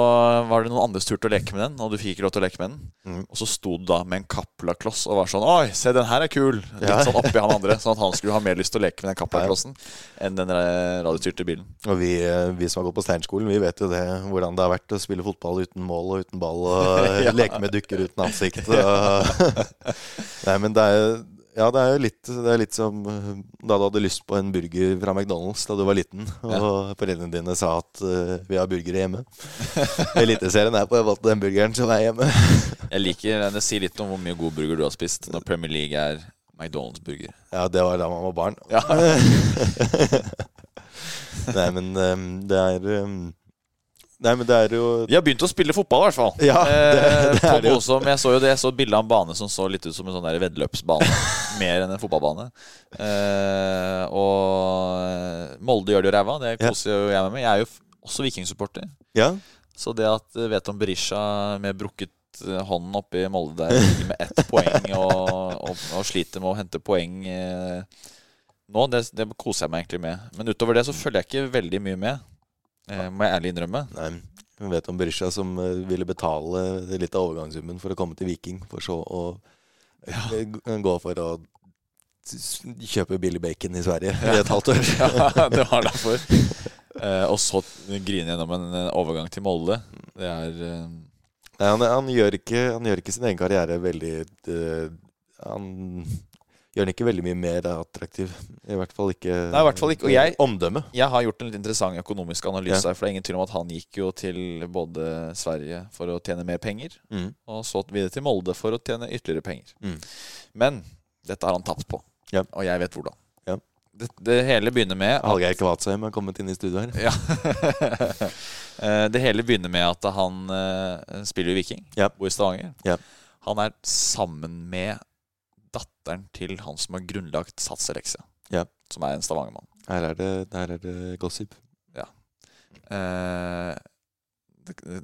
[SPEAKER 4] var det noen andres tur til å leke med den, og du fikk ikke lov til å leke med den.
[SPEAKER 3] Mm.
[SPEAKER 4] Og så sto du da med en kaplakloss og var sånn Oi, se, den her er kul! Litt
[SPEAKER 3] Ja.
[SPEAKER 4] sånn oppi han andre, sånn at han skulle ha mer lyst til å leke med den kaplaklossen enn den eh, radiostyrte bilen.
[SPEAKER 3] Og vi, eh, vi som har gått på Steinskolen, vi vet jo det, hvordan det har vært å spille fotball uten mål og uten ball, og
[SPEAKER 4] Ja.
[SPEAKER 3] leke med dukker uten ansikt. Og... Nei, men det er, ja, det er jo litt, det er litt som eh, da du hadde lyst på en burger fra McDonald's da du var liten, og foreldrene dine sa at uh, vi har burgere hjemme. Eliteserien er på en måte den burgeren som er hjemme.
[SPEAKER 4] Jeg liker Det sier litt om hvor mye god burger du har spist når Premier League er McDonald's-burger.
[SPEAKER 3] Ja, det var da man var barn.
[SPEAKER 4] Ja.
[SPEAKER 3] Nei, men um, det er eh, Nei, men det er jo
[SPEAKER 4] Vi har begynt å spille fotball, i hvert fall.
[SPEAKER 3] Ja, det-
[SPEAKER 4] eh,
[SPEAKER 3] det er det jo.
[SPEAKER 4] noe som, jeg så jo det, jeg så et bilde av en bane som så litt ut som en sånn veddeløpsbane. mer enn en fotballbane. Eh, og Molde gjør det jo ræva. Det
[SPEAKER 3] Ja.
[SPEAKER 4] koser jo jeg meg med. Jeg er jo også vikingsupporter.
[SPEAKER 3] Ja.
[SPEAKER 4] Så det at eh, Veton Berisha med brukket eh, hånden oppi Molde der ligger med ett poeng og, og, og sliter med å hente poeng eh, nå, det, det koser jeg meg egentlig med. Men utover det så følger jeg ikke veldig mye med, eh, må jeg ærlig innrømme.
[SPEAKER 3] Nei, Hun vet om Berisha som eh, ville betale litt av overgangssummen for å komme til Viking, for så å ja. gå for å kjøpe billig bacon i Sverige i et halvt år.
[SPEAKER 4] ja, det var derfor. Eh, og så grine gjennom en eh, overgang til Molde. Det er eh,
[SPEAKER 3] Nei, han, han, gjør ikke, han gjør ikke sin egen karriere veldig uh, Han gjør den ikke veldig mye mer attraktiv. I hvert fall ikke
[SPEAKER 4] Nei, i hvert fall ikke, og jeg-
[SPEAKER 3] omdømme.
[SPEAKER 4] Jeg har gjort en litt interessant økonomisk analyse
[SPEAKER 3] Ja.
[SPEAKER 4] her. For det er ingen tvil om at han gikk jo til både Sverige for å tjene mer penger,
[SPEAKER 3] Mm.
[SPEAKER 4] og så videre til Molde for å tjene ytterligere penger.
[SPEAKER 3] Mm.
[SPEAKER 4] Men dette har han tapt på,
[SPEAKER 3] Ja.
[SPEAKER 4] og jeg vet hvordan.
[SPEAKER 3] Ja.
[SPEAKER 4] Det, det hele begynner med
[SPEAKER 3] Hallgeir Kvatsheim har kommet inn i studio her.
[SPEAKER 4] Ja. Eh, det hele begynner med at han eh, spiller i Viking,
[SPEAKER 3] Ja.
[SPEAKER 4] bor i Stavanger.
[SPEAKER 3] Ja.
[SPEAKER 4] Han er sammen med datteren til han som har grunnlagt Sats Elexia,
[SPEAKER 3] Ja.
[SPEAKER 4] som er en Stavanger-mann.
[SPEAKER 3] Her er det, her er det gossip.
[SPEAKER 4] Eh,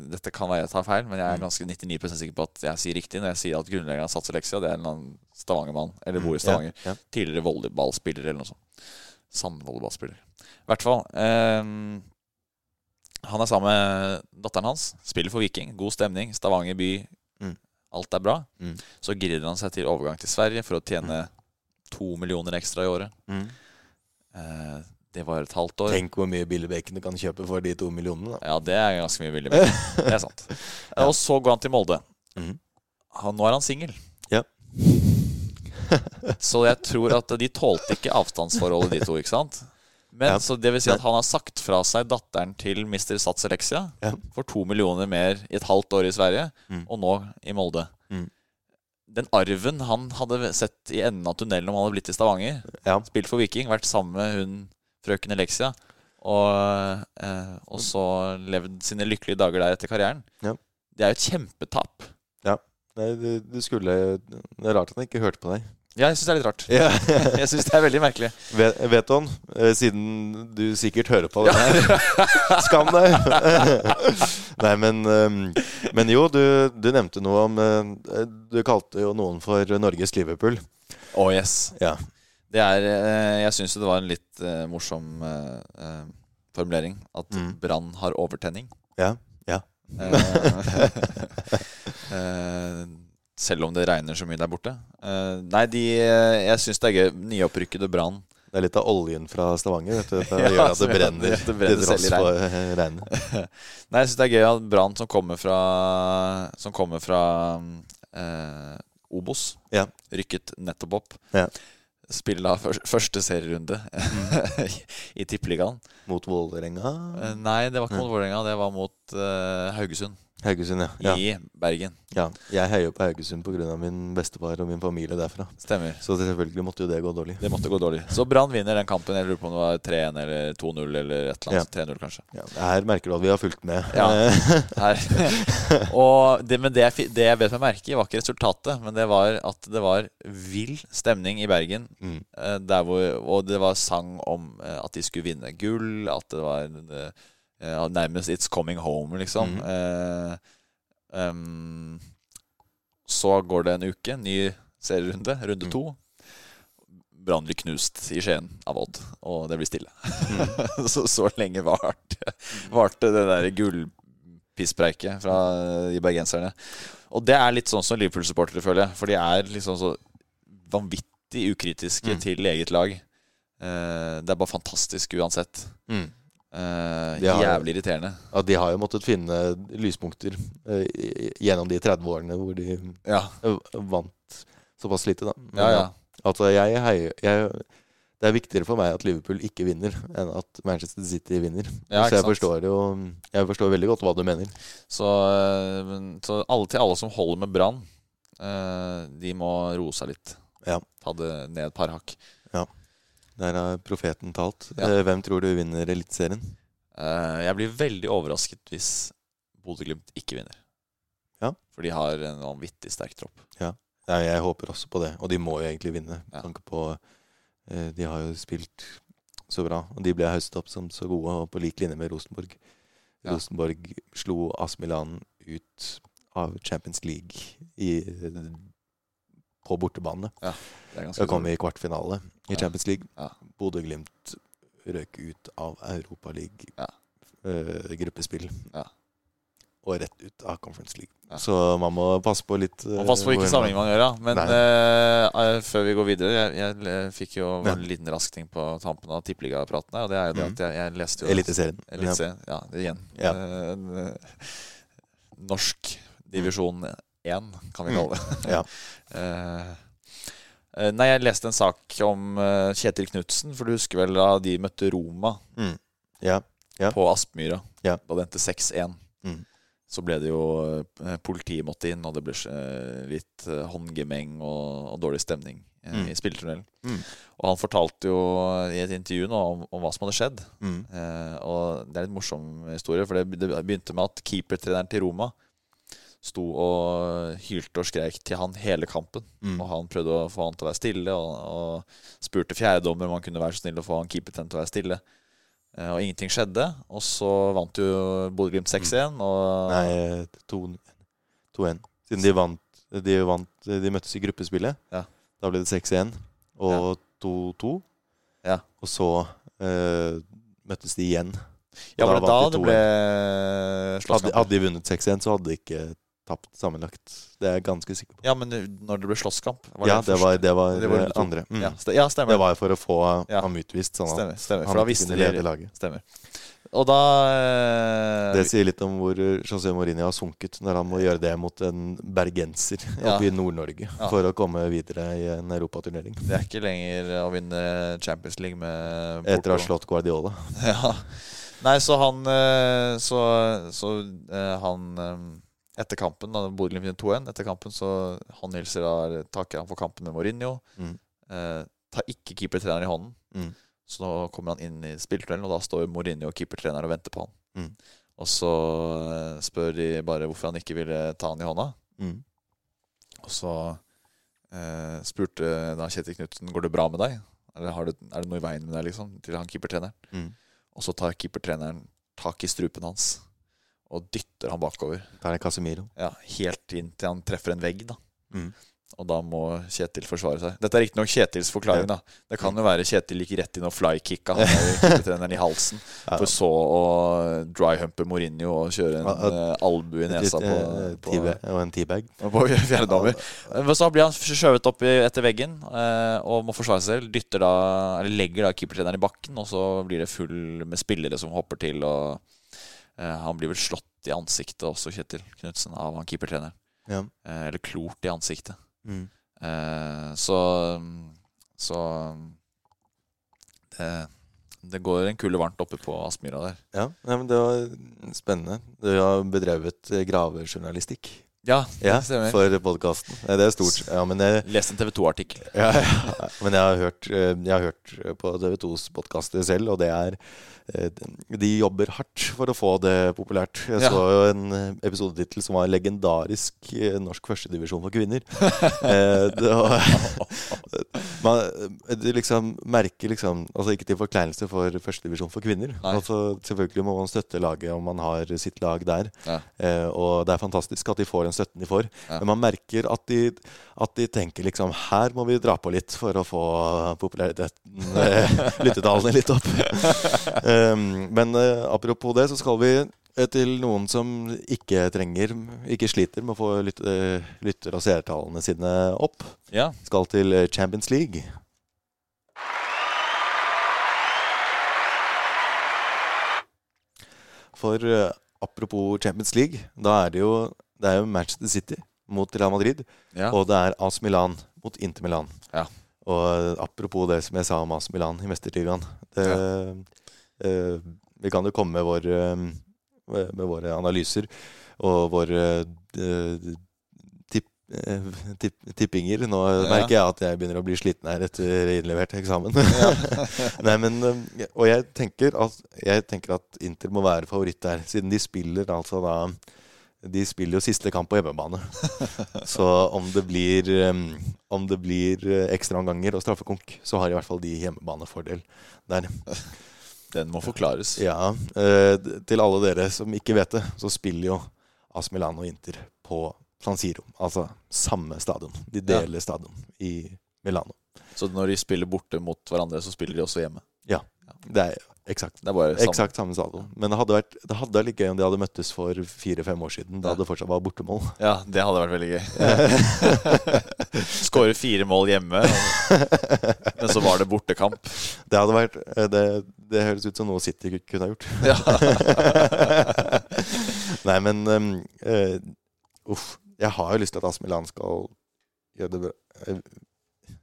[SPEAKER 4] dette kan være jeg tar feil, men jeg er
[SPEAKER 3] Mm.
[SPEAKER 4] ganske 99% sikker på at jeg sier riktig når jeg sier at grunnleggeren av Sats Elexia det er en eller annen Stavanger-mann, eller bor i Stavanger.
[SPEAKER 3] Ja, ja.
[SPEAKER 4] Tidligere volleyballspiller eller noe sånt. Sandvolleyballspiller. I hvert fall. Eh, han er sammen med datteren hans. Spiller for Viking. God stemning. Stavanger by.
[SPEAKER 3] Mm.
[SPEAKER 4] Alt er bra.
[SPEAKER 3] Mm.
[SPEAKER 4] Så gidder han seg til overgang til Sverige for å tjene to millioner ekstra i året.
[SPEAKER 3] Mm.
[SPEAKER 4] Eh, det var et halvt år.
[SPEAKER 3] Tenk hvor mye billig bacon du kan kjøpe for de to millionene. Da.
[SPEAKER 4] Ja, det er ganske mye billig. bacon. Det er sant. Og så går han til Molde.
[SPEAKER 3] Mhm.
[SPEAKER 4] Han, nå er han singel.
[SPEAKER 3] Ja.
[SPEAKER 4] Så jeg tror at de tålte ikke avstandsforholdet, de to. ikke sant? Men
[SPEAKER 3] Ja.
[SPEAKER 4] så det vil si at han har sagt fra seg datteren til Mr. Sats Elexia
[SPEAKER 3] Ja.
[SPEAKER 4] for to millioner mer i et halvt år i Sverige,
[SPEAKER 3] Mm.
[SPEAKER 4] og nå i Molde.
[SPEAKER 3] Mm.
[SPEAKER 4] Den arven han hadde sett i enden av tunnelen om han hadde blitt i Stavanger,
[SPEAKER 3] Ja.
[SPEAKER 4] spilt for Viking, vært sammen med hun frøken Elexia, og, eh, og så levd sine lykkelige dager der etter karrieren.
[SPEAKER 3] Ja.
[SPEAKER 4] Det er jo et kjempetap.
[SPEAKER 3] Nei, du, du skulle Det er rart han ikke hørte på deg.
[SPEAKER 4] Ja, jeg syns det er litt rart.
[SPEAKER 3] Ja.
[SPEAKER 4] Jeg syns det er veldig merkelig.
[SPEAKER 3] Vet, vet du han, eh, siden du sikkert hører på det her Skam deg! Nei, men, eh, men jo, du, du nevnte noe om eh, Du kalte jo noen for Norges Liverpool.
[SPEAKER 4] Oh yes.
[SPEAKER 3] Ja.
[SPEAKER 4] Det er eh, Jeg syns det var en litt morsom formulering. At
[SPEAKER 3] Mm.
[SPEAKER 4] Brann har overtenning.
[SPEAKER 3] Ja. Ja.
[SPEAKER 4] Selv om det regner så mye der borte. Uh, nei, de Jeg syns det er gøy. Nyopprykkede Brann.
[SPEAKER 3] Det er litt av oljen fra Stavanger. Vet du, det
[SPEAKER 4] Ja,
[SPEAKER 3] gjør at det brenner,
[SPEAKER 4] det brenner
[SPEAKER 3] til tross for eh, regnet.
[SPEAKER 4] Nei, jeg syns det er gøy at Brann som kommer fra Som kommer fra eh, Obos,
[SPEAKER 3] Ja.
[SPEAKER 4] rykket nettopp opp.
[SPEAKER 3] Ja.
[SPEAKER 4] Spiller da første serierunde i Tippeligaen.
[SPEAKER 3] Mot Vålerenga.
[SPEAKER 4] Eh, Nei, det var ikke mot Vålerenga, det var mot eh, Haugesund
[SPEAKER 3] Haugesund, ja. ja.
[SPEAKER 4] i Bergen.
[SPEAKER 3] ja. Jeg heier på Haugesund pga. min bestefar og min familie derfra.
[SPEAKER 4] Stemmer.
[SPEAKER 3] Så selvfølgelig måtte jo det gå dårlig.
[SPEAKER 4] Det måtte gå dårlig. Så Brann vinner den kampen. Jeg lurer på om det var 3-1 eller 2-0 eller et eller annet. 3-0, kanskje.
[SPEAKER 3] Ja, her merker du at vi har fulgt med.
[SPEAKER 4] Ja. Her. og det, men det jeg, det jeg bet meg merke i, var ikke resultatet, men det var at det var vill stemning i Bergen.
[SPEAKER 3] Mm.
[SPEAKER 4] eh, hvor, og det var sang om eh, at de skulle vinne gull, at det var eh, nærmest 'It's coming home', liksom.
[SPEAKER 3] Mm.
[SPEAKER 4] Eh, em, så går det en uke, ny serierunde, runde
[SPEAKER 3] Mm.
[SPEAKER 4] to. Brann blir knust i Skien av Odd, og det blir stille.
[SPEAKER 3] Mm.
[SPEAKER 4] så, så lenge varte vart det der gullpisspreiket fra de bergenserne. Og det er litt sånn som Liverpool-supportere, føler jeg. For de er liksom så vanvittig ukritiske
[SPEAKER 3] Mm.
[SPEAKER 4] til eget lag. Eh, det er bare fantastisk uansett.
[SPEAKER 3] Mm. Har-
[SPEAKER 4] jævlig irriterende.
[SPEAKER 3] Ja, de har jo måttet finne lyspunkter uh, gjennom de 30 årene hvor de
[SPEAKER 4] Ja,
[SPEAKER 3] eh, vant såpass lite, da. Men,
[SPEAKER 4] ja. ja.
[SPEAKER 3] Altså, jeg heier jeg, Det er viktigere for meg at Liverpool ikke vinner, enn at Manchester City vinner.
[SPEAKER 4] Ja,
[SPEAKER 3] så jeg
[SPEAKER 4] sant?
[SPEAKER 3] forstår jo Jeg forstår veldig godt hva du mener.
[SPEAKER 4] Så, så alle til alle som holder med Brann, uh, de må roe seg litt.
[SPEAKER 3] Ja.
[SPEAKER 4] Ta det ned et par hakk.
[SPEAKER 3] Der har profeten talt.
[SPEAKER 4] Ja.
[SPEAKER 3] Eh, Hvem tror du vinner Eliteserien?
[SPEAKER 4] Eh, jeg blir veldig overrasket hvis Bodø-Glimt ikke vinner.
[SPEAKER 3] Ja.
[SPEAKER 4] For de har en vanvittig sterk tropp.
[SPEAKER 3] Ja. jeg håper også på det. Og de må jo egentlig vinne.
[SPEAKER 4] Ja.
[SPEAKER 3] på eh, De har jo spilt så bra. Og de ble høstet opp som så gode, og på lik linje med Rosenborg.
[SPEAKER 4] Ja.
[SPEAKER 3] Rosenborg slo AS Milan ut av Champions League i, på bortebane.
[SPEAKER 4] Det ganske
[SPEAKER 3] Da kom vi i kvartfinale i
[SPEAKER 4] Ja.
[SPEAKER 3] Champions League.
[SPEAKER 4] Ja.
[SPEAKER 3] Bodø-Glimt røk ut av Europaliga
[SPEAKER 4] Ja.
[SPEAKER 3] eh, gruppespill.
[SPEAKER 4] Ja.
[SPEAKER 3] og rett ut av Conference League.
[SPEAKER 4] Ja.
[SPEAKER 3] Så man må passe på litt.
[SPEAKER 4] Man passer på
[SPEAKER 3] eh,
[SPEAKER 4] ikke sammenheng man gjør, ja. Men eh, før vi går videre Jeg, jeg fikk jo
[SPEAKER 3] Ja.
[SPEAKER 4] en liten rask ting på tampen av tippeligapraten her. Og det er jo det
[SPEAKER 3] mm.
[SPEAKER 4] at jeg, jeg leste jo
[SPEAKER 3] Eliteserien.
[SPEAKER 4] Eliteserien. Ja, ja, igjen.
[SPEAKER 3] Ja.
[SPEAKER 4] Norsk divisjon 1, kan vi
[SPEAKER 3] Mm.
[SPEAKER 4] kalle det.
[SPEAKER 3] Ja.
[SPEAKER 4] Eh, nei, jeg leste en sak om eh, Kjetil Knutsen, for du husker vel da de møtte Roma
[SPEAKER 3] Mm. Ja. Ja.
[SPEAKER 4] på Aspmyra? Da det endte 6-1.
[SPEAKER 3] Mm.
[SPEAKER 4] Så ble det jo Politiet måtte inn, og det ble litt håndgemeng og, og dårlig stemning
[SPEAKER 3] Mm.
[SPEAKER 4] i spilletunnelen.
[SPEAKER 3] Mm.
[SPEAKER 4] Og han fortalte jo i et intervju nå om, om hva som hadde skjedd.
[SPEAKER 3] Mm.
[SPEAKER 4] Eh, og det er en morsom historie, for det, det begynte med at keepertreneren til Roma sto og hylte og skreik til han hele kampen.
[SPEAKER 3] Mm.
[SPEAKER 4] Og han prøvde å få han til å være stille, og, og spurte fjerdedommer om han kunne være så snill å få han keepertreneren til å være stille. Eh, og ingenting skjedde. Og så vant jo Bodø-Glimt 6-1. Og
[SPEAKER 3] Nei, 2-1. Siden de vant, de vant De møttes i gruppespillet.
[SPEAKER 4] Ja.
[SPEAKER 3] Da ble det 6-1 og 2-2.
[SPEAKER 4] Ja.
[SPEAKER 3] Og så eh, møttes de igjen.
[SPEAKER 4] ja, var det da
[SPEAKER 3] de
[SPEAKER 4] det ble
[SPEAKER 3] 2-1. Hadde,
[SPEAKER 4] slåsskamp?
[SPEAKER 3] hadde de vunnet 6-1, så hadde de ikke tapt sammenlagt. Det er jeg ganske sikker på.
[SPEAKER 4] Ja, men når det ble slåsskamp?
[SPEAKER 3] ja, det det, var,
[SPEAKER 4] det var,
[SPEAKER 3] Det
[SPEAKER 4] var to.
[SPEAKER 3] andre. Mm.
[SPEAKER 4] Ja, st ja, stemmer.
[SPEAKER 3] Det var for å få
[SPEAKER 4] Ja.
[SPEAKER 3] ham utvist, sånn at
[SPEAKER 4] Stemmer, stemmer.
[SPEAKER 3] han kunne lede laget.
[SPEAKER 4] Stemmer. Og da eh,
[SPEAKER 3] Det sier litt om hvor José Mourinho har sunket når han må gjøre det mot en bergenser
[SPEAKER 4] Ja.
[SPEAKER 3] oppe i Nord-Norge
[SPEAKER 4] Ja.
[SPEAKER 3] for å komme videre i en europaturnering.
[SPEAKER 4] Det er ikke lenger å vinne Champions League med
[SPEAKER 3] Etter å ha slått Guardiola.
[SPEAKER 4] Ja. Nei, så han eh, Så, så eh, han eh, Etter kampen, da Bodø-Glimt vinner 2-1, etter kampen så han hilser da takker han for kampen med Mourinho.
[SPEAKER 3] Mm.
[SPEAKER 4] Eh, tar ikke keepertreneren i hånden.
[SPEAKER 3] Mm.
[SPEAKER 4] Så nå kommer han inn i spilletunnelen, og da står Mourinho og keepertreneren og venter på han.
[SPEAKER 3] Mm.
[SPEAKER 4] Og så eh, spør de bare hvorfor han ikke ville ta han i hånda.
[SPEAKER 3] Mm.
[SPEAKER 4] Og så eh, spurte da Kjetil Knutsen går det bra med deg. Eller har det, er det noe i veien med deg, liksom? Til han keepertreneren.
[SPEAKER 3] Mm.
[SPEAKER 4] Og så tar keepertreneren tak i strupen hans og dytter han bakover.
[SPEAKER 3] Der er Casemiro.
[SPEAKER 4] Ja, Helt inn til han treffer en vegg. da
[SPEAKER 3] Mm.
[SPEAKER 4] Og da må Kjetil forsvare seg. Dette er riktignok Kjetils forklaring. da Det kan jo være Kjetil gikk rett inn og flykicka treneren i halsen. For så å dryhumpe Mourinho og kjøre en uh, albue i nesa på,
[SPEAKER 3] eh,
[SPEAKER 4] på,
[SPEAKER 3] og en teabag.
[SPEAKER 4] på fjerdedommer. Så blir han skjøvet opp etter veggen eh, og må forsvare seg selv. Dytter da, eller legger da keepertreneren i bakken, og så blir det full med spillere som hopper til. Og eh, Han blir vel slått i ansiktet også, Kjetil Knutsen, av han keepertreneren.
[SPEAKER 3] Ja.
[SPEAKER 4] Eh, eller klort i ansiktet.
[SPEAKER 3] Mm.
[SPEAKER 4] Eh, så Så det, det går en kule varmt oppe på Aspmyra der.
[SPEAKER 3] ja. Men det var spennende. Du har bedrevet eh, gravejournalistikk
[SPEAKER 4] Ja,
[SPEAKER 3] ja,
[SPEAKER 4] stemmer.
[SPEAKER 3] for podkasten. Det er stort. Ja, jeg,
[SPEAKER 4] en TV 2-artikkel.
[SPEAKER 3] Ja, ja. Men jeg har hørt, eh, jeg har hørt på TV2s podkaster selv, og det er eh, De jobber hardt for å få det populært. Jeg så jo en eh, episodetittel som var 'Legendarisk eh, norsk førstedivisjon for kvinner'. Eh, det var, man, du liksom merker liksom Altså ikke til forkleinelse for førstedivisjon for kvinner. Altså Selvfølgelig må man støtte laget om man har sitt lag der. Eh, og det er fantastisk at de får den støtten de får.
[SPEAKER 4] Ja.
[SPEAKER 3] Men man merker at de, at de tenker liksom Her må vi dra på litt for å få populariteten, eh, lyttetallene litt opp. um, men eh, apropos det, så skal vi eh, til noen som ikke trenger Ikke sliter med å få lytte, lytter- og seertallene sine opp.
[SPEAKER 4] Ja.
[SPEAKER 3] Skal til Champions League. For apropos Champions League, da er det jo det er jo Manchester City mot Real Madrid.
[SPEAKER 4] ja.
[SPEAKER 3] Og det er AS Milan mot Inter Milan.
[SPEAKER 4] Ja.
[SPEAKER 3] Og eh, apropos det som jeg sa om AS Milan i Mesterligaen det, eh, Vi kan jo komme med, vår, eh, med våre analyser og våre eh, tipp, eh, tippinger. Nå
[SPEAKER 4] Ja.
[SPEAKER 3] merker jeg at jeg begynner å bli sliten her etter innlevert eksamen. Nei, men, og jeg tenker, at, jeg tenker at Inter må være favoritt der, siden de spiller altså da de spiller jo siste kamp på hjemmebane. Så om det blir Om det blir eh, ekstraomganger og straffekonk, så har i hvert fall de hjemmebanefordel der.
[SPEAKER 4] Den må forklares.
[SPEAKER 3] Ja, eh, til alle dere som ikke vet det, så spiller jo AS Milano Inter på San Siro. Altså samme stadion. De
[SPEAKER 4] Ja.
[SPEAKER 3] deler stadion i Milano.
[SPEAKER 4] Så når de spiller borte mot hverandre, så spiller de også hjemme.
[SPEAKER 3] Ja. Det er eksakt.
[SPEAKER 4] Det er bare samme.
[SPEAKER 3] Stadion. Men det hadde vært Det hadde vært like gøy om de hadde møttes for fire-fem år siden. Da
[SPEAKER 4] Ja.
[SPEAKER 3] det fortsatt var bortemål.
[SPEAKER 4] Ja, det hadde vært veldig gøy. Skåre fire mål hjemme, men så var det bortekamp.
[SPEAKER 3] Det hadde vært eh, Det, det høres ut som noe City kunne ha gjort.
[SPEAKER 4] Ja.
[SPEAKER 3] Nei, men um, uh, Uff. Jeg har jo lyst til at Asmilan skal gjøre det bra. eh,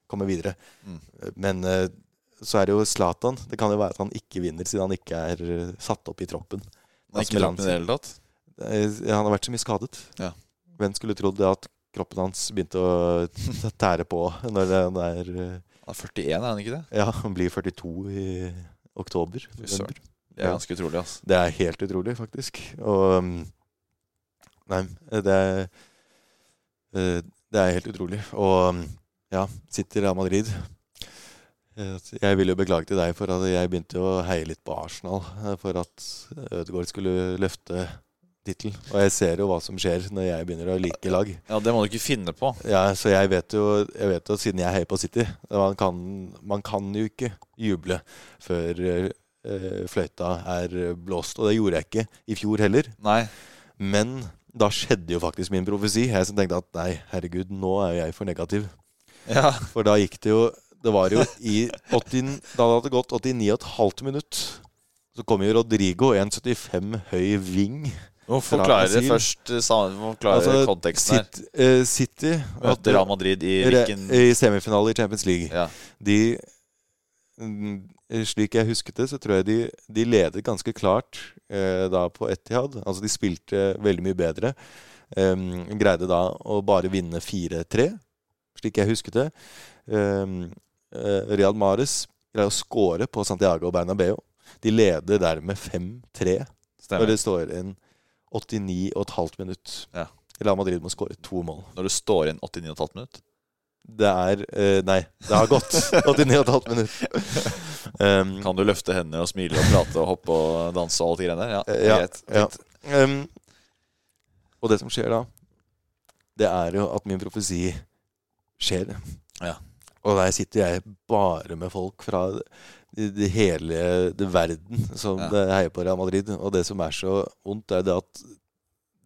[SPEAKER 3] komme videre.
[SPEAKER 4] Mm.
[SPEAKER 3] Men eh, så er det jo Zlatan. Det kan jo være at han ikke vinner, siden han ikke er eh, satt opp i troppen.
[SPEAKER 4] Han er ikke troppen i det hele tatt.
[SPEAKER 3] Eh, Han har vært så mye skadet.
[SPEAKER 4] Ja.
[SPEAKER 3] Hvem skulle trodd at kroppen hans begynte å tære på når han er eh,
[SPEAKER 4] Han er 41, er han ikke det?
[SPEAKER 3] Ja, han blir 42 i oktober.
[SPEAKER 4] Søren. Det er ganske utrolig, altså.
[SPEAKER 3] Det er helt utrolig, faktisk. Og um, Nei, det er eh, Det er helt utrolig. Og um, ja, sitter Real Madrid Eh, Jeg vil jo beklage til deg for at jeg begynte å heie litt på Arsenal eh, for at Ødegaard skulle løfte tittel. Og jeg ser jo hva som skjer når jeg begynner å like lag.
[SPEAKER 4] Ja, Det må du ikke finne på.
[SPEAKER 3] Ja, så jeg vet jo, jeg vet jo siden jeg heier på City man kan, man kan jo ikke juble før eh, fløyta er blåst. Og det gjorde jeg ikke i fjor heller.
[SPEAKER 4] Nei.
[SPEAKER 3] Men da skjedde jo faktisk min profesi. Jeg som tenkte at nei, herregud, nå er jeg for negativ.
[SPEAKER 4] Ja.
[SPEAKER 3] For da gikk det jo Det var jo i 80, Da hadde det gått 89,5 minutt. Så kom jo Rodrigo, 1,75 høy ving.
[SPEAKER 4] Må
[SPEAKER 3] Fra
[SPEAKER 4] forklare
[SPEAKER 3] det
[SPEAKER 4] først eh, forklare
[SPEAKER 3] Altså,
[SPEAKER 4] konteksten her.
[SPEAKER 3] City, eh, City
[SPEAKER 4] Møtte Real Madrid i hvilken
[SPEAKER 3] I semifinale i Champions League.
[SPEAKER 4] Ja.
[SPEAKER 3] De mm, Slik jeg husket det, så tror jeg de, de ledet ganske klart eh, da på Etihad. Altså de spilte veldig mye bedre. Um, greide da å bare vinne 4-3, slik jeg husket det. Um, Real Mares greier å score på Santiago Bernabeu. De leder dermed 5-3 når det står en 89,5 minutt.
[SPEAKER 4] Ja.
[SPEAKER 3] Real Madrid må skåre to mål.
[SPEAKER 4] Når det står inn 89,5 minutt.
[SPEAKER 3] Det er uh, Nei, det har gått 89,5 minutter. Um,
[SPEAKER 4] Kan du løfte hendene og smile og prate og hoppe og danse og alt det greiene der? Ja,
[SPEAKER 3] Eh, ja, ja. Um, og det som skjer da, det er jo at min profesi skjer.
[SPEAKER 4] Ja.
[SPEAKER 3] Og der sitter jeg bare med folk fra det, det hele det verden som
[SPEAKER 4] Ja.
[SPEAKER 3] heier på Real Madrid. Og det som er så vondt, er det at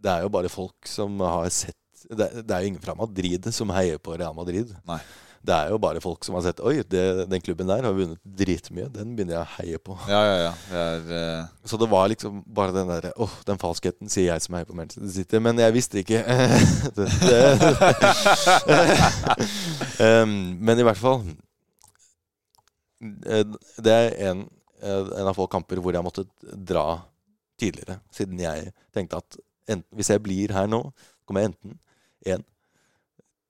[SPEAKER 3] det er jo bare folk som har sett Det, det er jo ingen fra Madrid som heier på Real Madrid.
[SPEAKER 4] Nei.
[SPEAKER 3] Det er jo bare folk som har sett Oi, det, den klubben der har vunnet dritmye. Den begynner jeg å heie på.
[SPEAKER 4] Ja, ja, ja. Det er, uh...
[SPEAKER 3] Så det var liksom bare den derre Åh, den falskheten, sier jeg som heier på Manchester City. Men jeg visste ikke det, um, Men i hvert fall eh, Det er en, eh, en av få kamper hvor jeg måtte dra tidligere. Siden jeg tenkte at enten, hvis jeg blir her nå, kommer jeg enten én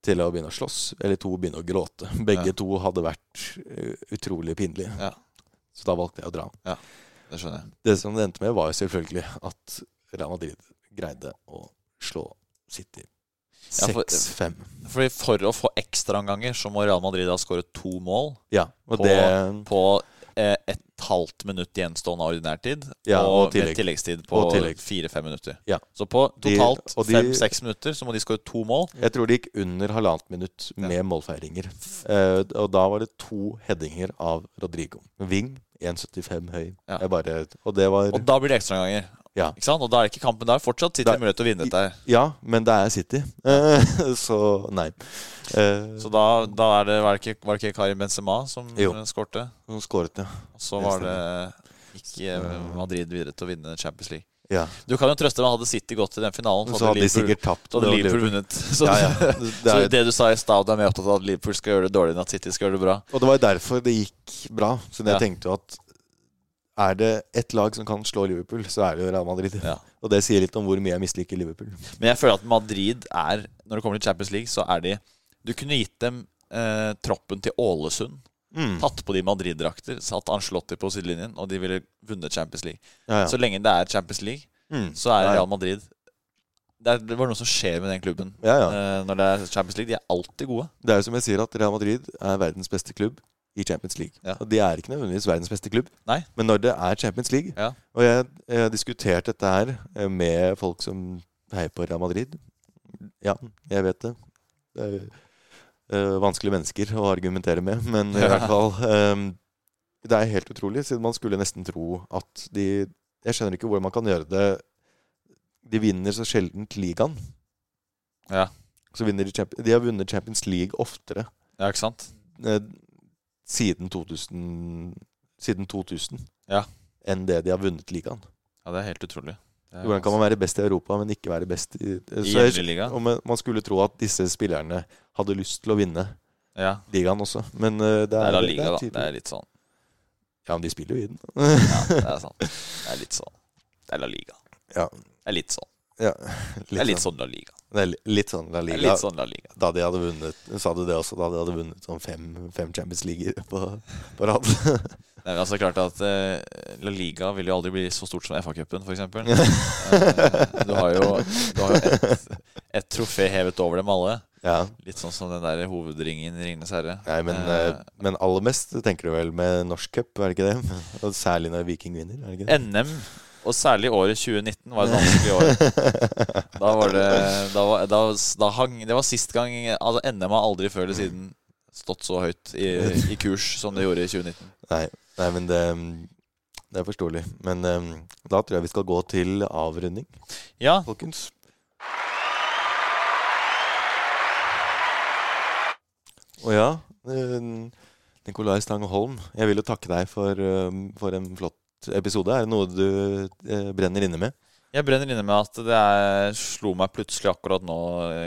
[SPEAKER 3] til å begynne å slåss, eller to begynne å gråte. Begge
[SPEAKER 4] Ja.
[SPEAKER 3] to hadde vært eh, utrolig pinlige.
[SPEAKER 4] Ja.
[SPEAKER 3] Så da valgte jeg å dra.
[SPEAKER 4] det skjønner jeg.
[SPEAKER 3] Det som det endte med, var jo selvfølgelig at Real Madrid greide å slå City 6-5.
[SPEAKER 4] Fordi For å få ekstraomganger så må Real Madrid ha skåret to mål
[SPEAKER 3] Ja, og
[SPEAKER 4] på,
[SPEAKER 3] det
[SPEAKER 4] på et halvt minutt gjenstående av ordinær tid.
[SPEAKER 3] Ja,
[SPEAKER 4] og,
[SPEAKER 3] og tillegg.
[SPEAKER 4] tilleggstid på fire-fem minutter.
[SPEAKER 3] Ja.
[SPEAKER 4] Så på totalt fem-seks minutter så må de skåre to mål.
[SPEAKER 3] Jeg tror det gikk under halvannet minutt med målfeiringer. Eh, og da var det to headinger av Rodrigo. Ving, 1,75 høy.
[SPEAKER 4] Ja.
[SPEAKER 3] Bare, og det var
[SPEAKER 4] Og da blir det ekstraomganger.
[SPEAKER 3] Ja.
[SPEAKER 4] Ikke sant? Og da er det ikke kampen der. Fortsatt City har mulighet til å vinne dette.
[SPEAKER 3] Ja, men det er City. Eh, så nei. Eh,
[SPEAKER 4] Så da, da er det, var, det ikke, var det ikke Karim Benzema som
[SPEAKER 3] Jo.
[SPEAKER 4] skårte?
[SPEAKER 3] Hun skåret, ja.
[SPEAKER 4] Og så var det ikke Madrid videre til å vinne Champions League.
[SPEAKER 3] ja.
[SPEAKER 4] Du kan jo trøste deg, hadde City gått til den finalen,
[SPEAKER 3] Så hadde de sikkert tapt.
[SPEAKER 4] så hadde Liverpool
[SPEAKER 3] Liverpool-
[SPEAKER 4] vunnet. Så,
[SPEAKER 3] Ja, ja. Det er,
[SPEAKER 4] det du sa i stad, er mer opptatt av at Liverpool skal gjøre det dårlig enn at City skal gjøre det bra.
[SPEAKER 3] og det var derfor det gikk bra. Så jeg tenkte jo at er det ett lag som kan slå Liverpool, så er det jo Real Madrid.
[SPEAKER 4] Ja.
[SPEAKER 3] Og det sier litt om hvor mye jeg misliker Liverpool.
[SPEAKER 4] Men jeg føler at Madrid er Når det kommer til Champions League, så er de Du kunne gitt dem eh, troppen til Ålesund.
[SPEAKER 3] Mm.
[SPEAKER 4] Tatt på de Madrid-drakter, satt Ancelotti på sidelinjen, og de ville vunnet Champions League.
[SPEAKER 3] Ja, ja.
[SPEAKER 4] Så lenge det er Champions League,
[SPEAKER 3] Mm.
[SPEAKER 4] så er. Real Madrid det, er, det var noe som skjer med den klubben
[SPEAKER 3] Ja, ja.
[SPEAKER 4] eh, når det er Champions League. De er alltid gode.
[SPEAKER 3] Det er jo som jeg sier, at Real Madrid er verdens beste klubb i Champions League.
[SPEAKER 4] Ja.
[SPEAKER 3] Og de er ikke nødvendigvis verdens beste klubb,
[SPEAKER 4] Nei.
[SPEAKER 3] men når det er Champions League
[SPEAKER 4] Ja.
[SPEAKER 3] Og jeg, jeg har diskutert dette her eh, med folk som heier på Real Madrid. Ja, jeg vet det. Det er øh, vanskelige mennesker å argumentere med, men i hvert fall øh, Det er helt utrolig, siden man skulle nesten tro at de Jeg skjønner ikke hvordan man kan gjøre det De vinner så sjeldent ligaen.
[SPEAKER 4] Ja.
[SPEAKER 3] Så vinner de, Champions, de har vunnet Champions League oftere
[SPEAKER 4] ja, ikke sant?
[SPEAKER 3] Eh, siden 2000, siden 2000
[SPEAKER 4] Ja.
[SPEAKER 3] enn det de har vunnet ligaen.
[SPEAKER 4] Ja, det er helt utrolig. Er
[SPEAKER 3] Hvordan kan man være best i Europa, men ikke være best i
[SPEAKER 4] I
[SPEAKER 3] så jeg- man- skulle tro at disse spillerne hadde lyst til å vinne
[SPEAKER 4] Ja.
[SPEAKER 3] ligaen også, men eh, det
[SPEAKER 4] Det
[SPEAKER 3] er,
[SPEAKER 4] liga, det Liga, da. Det er litt sånn
[SPEAKER 3] Ja, men de spiller jo i den.
[SPEAKER 4] Ja, det er sant. Det er litt sånn Det er La Liga.
[SPEAKER 3] Ja.
[SPEAKER 4] Det er litt sånn.
[SPEAKER 3] Ja,
[SPEAKER 4] Det er litt sånn La Liga.
[SPEAKER 3] Det er litt sånn La Liga.
[SPEAKER 4] litt sånn La Liga.
[SPEAKER 3] Da de hadde vunnet Sa du det også? Da de hadde vunnet sånn fem, fem Champions Leaguer på, på rad.
[SPEAKER 4] Det er altså klart at uh, La Liga vil jo aldri bli så stort som FA-cupen, f.eks. Uh, du har jo, du har jo et, et trofé hevet over dem alle.
[SPEAKER 3] ja.
[SPEAKER 4] Litt sånn som den der hovedringen i 'Ringenes herre'.
[SPEAKER 3] Nei, men,
[SPEAKER 4] Eh,
[SPEAKER 3] eh, men aller mest tenker du vel med norsk cup, er det ikke det? Og særlig når Viking vinner, er det ikke det?
[SPEAKER 4] NM, og særlig året 2019, var et vanskelig år. Da var det da, var, da, da hang, Det var sist gang altså NM har aldri før eller siden stått så høyt i, i kurs som det gjorde i 2019.
[SPEAKER 3] Nei, nei men det, det er forståelig. Men um, da tror jeg vi skal gå til avrunding,
[SPEAKER 4] Ja,
[SPEAKER 3] folkens. Og ja, eh, Nikolai Stange Holm, jeg vil jo takke deg for, eh, for en flott episode. Er det noe du eh, brenner inne med?
[SPEAKER 4] jeg brenner inne med at det er, slo meg plutselig akkurat nå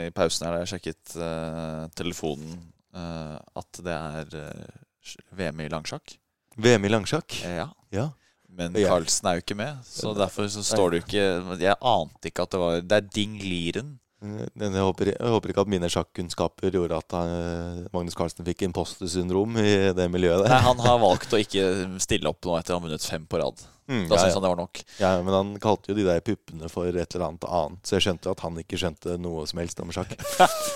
[SPEAKER 4] i pausen her da jeg sjekket eh, telefonen, eh, at det er eh, VM i langsjakk.
[SPEAKER 3] VM i langsjakk?
[SPEAKER 4] Ja.
[SPEAKER 3] Ja.
[SPEAKER 4] Men. Carlsen er jo ikke med, så derfor så står det jo ikke Jeg ante ikke at det var Det er Ding Liren.
[SPEAKER 3] Jeg håper, jeg håper ikke at mine sjakkunnskaper gjorde at eh, Magnus Carlsen fikk imposter-syndrom i det miljøet
[SPEAKER 4] Nei, han har valgt å ikke stille opp nå etter å ha vunnet fem på rad.
[SPEAKER 3] Mm,
[SPEAKER 4] Da
[SPEAKER 3] ja,
[SPEAKER 4] syns
[SPEAKER 3] ja.
[SPEAKER 4] han det var nok.
[SPEAKER 3] ja, men han kalte jo de der puppene for et eller annet annet, så jeg skjønte at han ikke skjønte noe som helst om sjakk.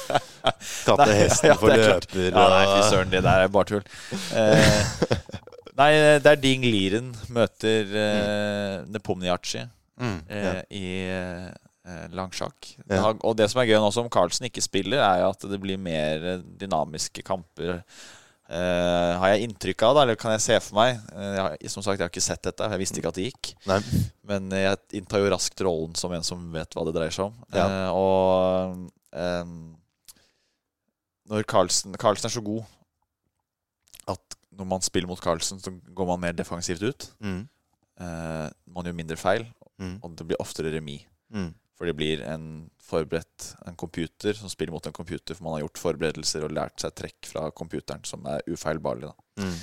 [SPEAKER 3] Kalte hesten
[SPEAKER 4] ja,
[SPEAKER 3] for
[SPEAKER 4] det klart.
[SPEAKER 3] løper
[SPEAKER 4] Ja, nei, fy søren, det der er bare tull. Eh, nei, det er Ding Liren møter eh, Nepomniachtchi
[SPEAKER 3] mm, ja.
[SPEAKER 4] eh, i eh, langsjakk.
[SPEAKER 3] Ja.
[SPEAKER 4] Og det som er gøy nå som Carlsen ikke spiller, er jo at det blir mer eh, dynamiske kamper. Eh, har jeg inntrykk av, det, eller kan jeg se for meg? Eh, jeg har, som sagt, jeg har ikke sett dette, for jeg visste ikke at det gikk.
[SPEAKER 3] Nei.
[SPEAKER 4] Men jeg inntar jo raskt rollen som en som vet hva det dreier seg om.
[SPEAKER 3] Ja.
[SPEAKER 4] Eh, og em, når Carlsen, Carlsen er så god at når man spiller mot Carlsen, så går man mer defensivt ut.
[SPEAKER 3] Mm,
[SPEAKER 4] Eh, man gjør mindre feil,
[SPEAKER 3] mm,
[SPEAKER 4] og det blir oftere remis.
[SPEAKER 3] mm.
[SPEAKER 4] For det blir en forberedt en computer som spiller mot en computer, for man har gjort forberedelser og lært seg trekk fra computeren som er ufeilbarlig. Da.
[SPEAKER 3] Mm.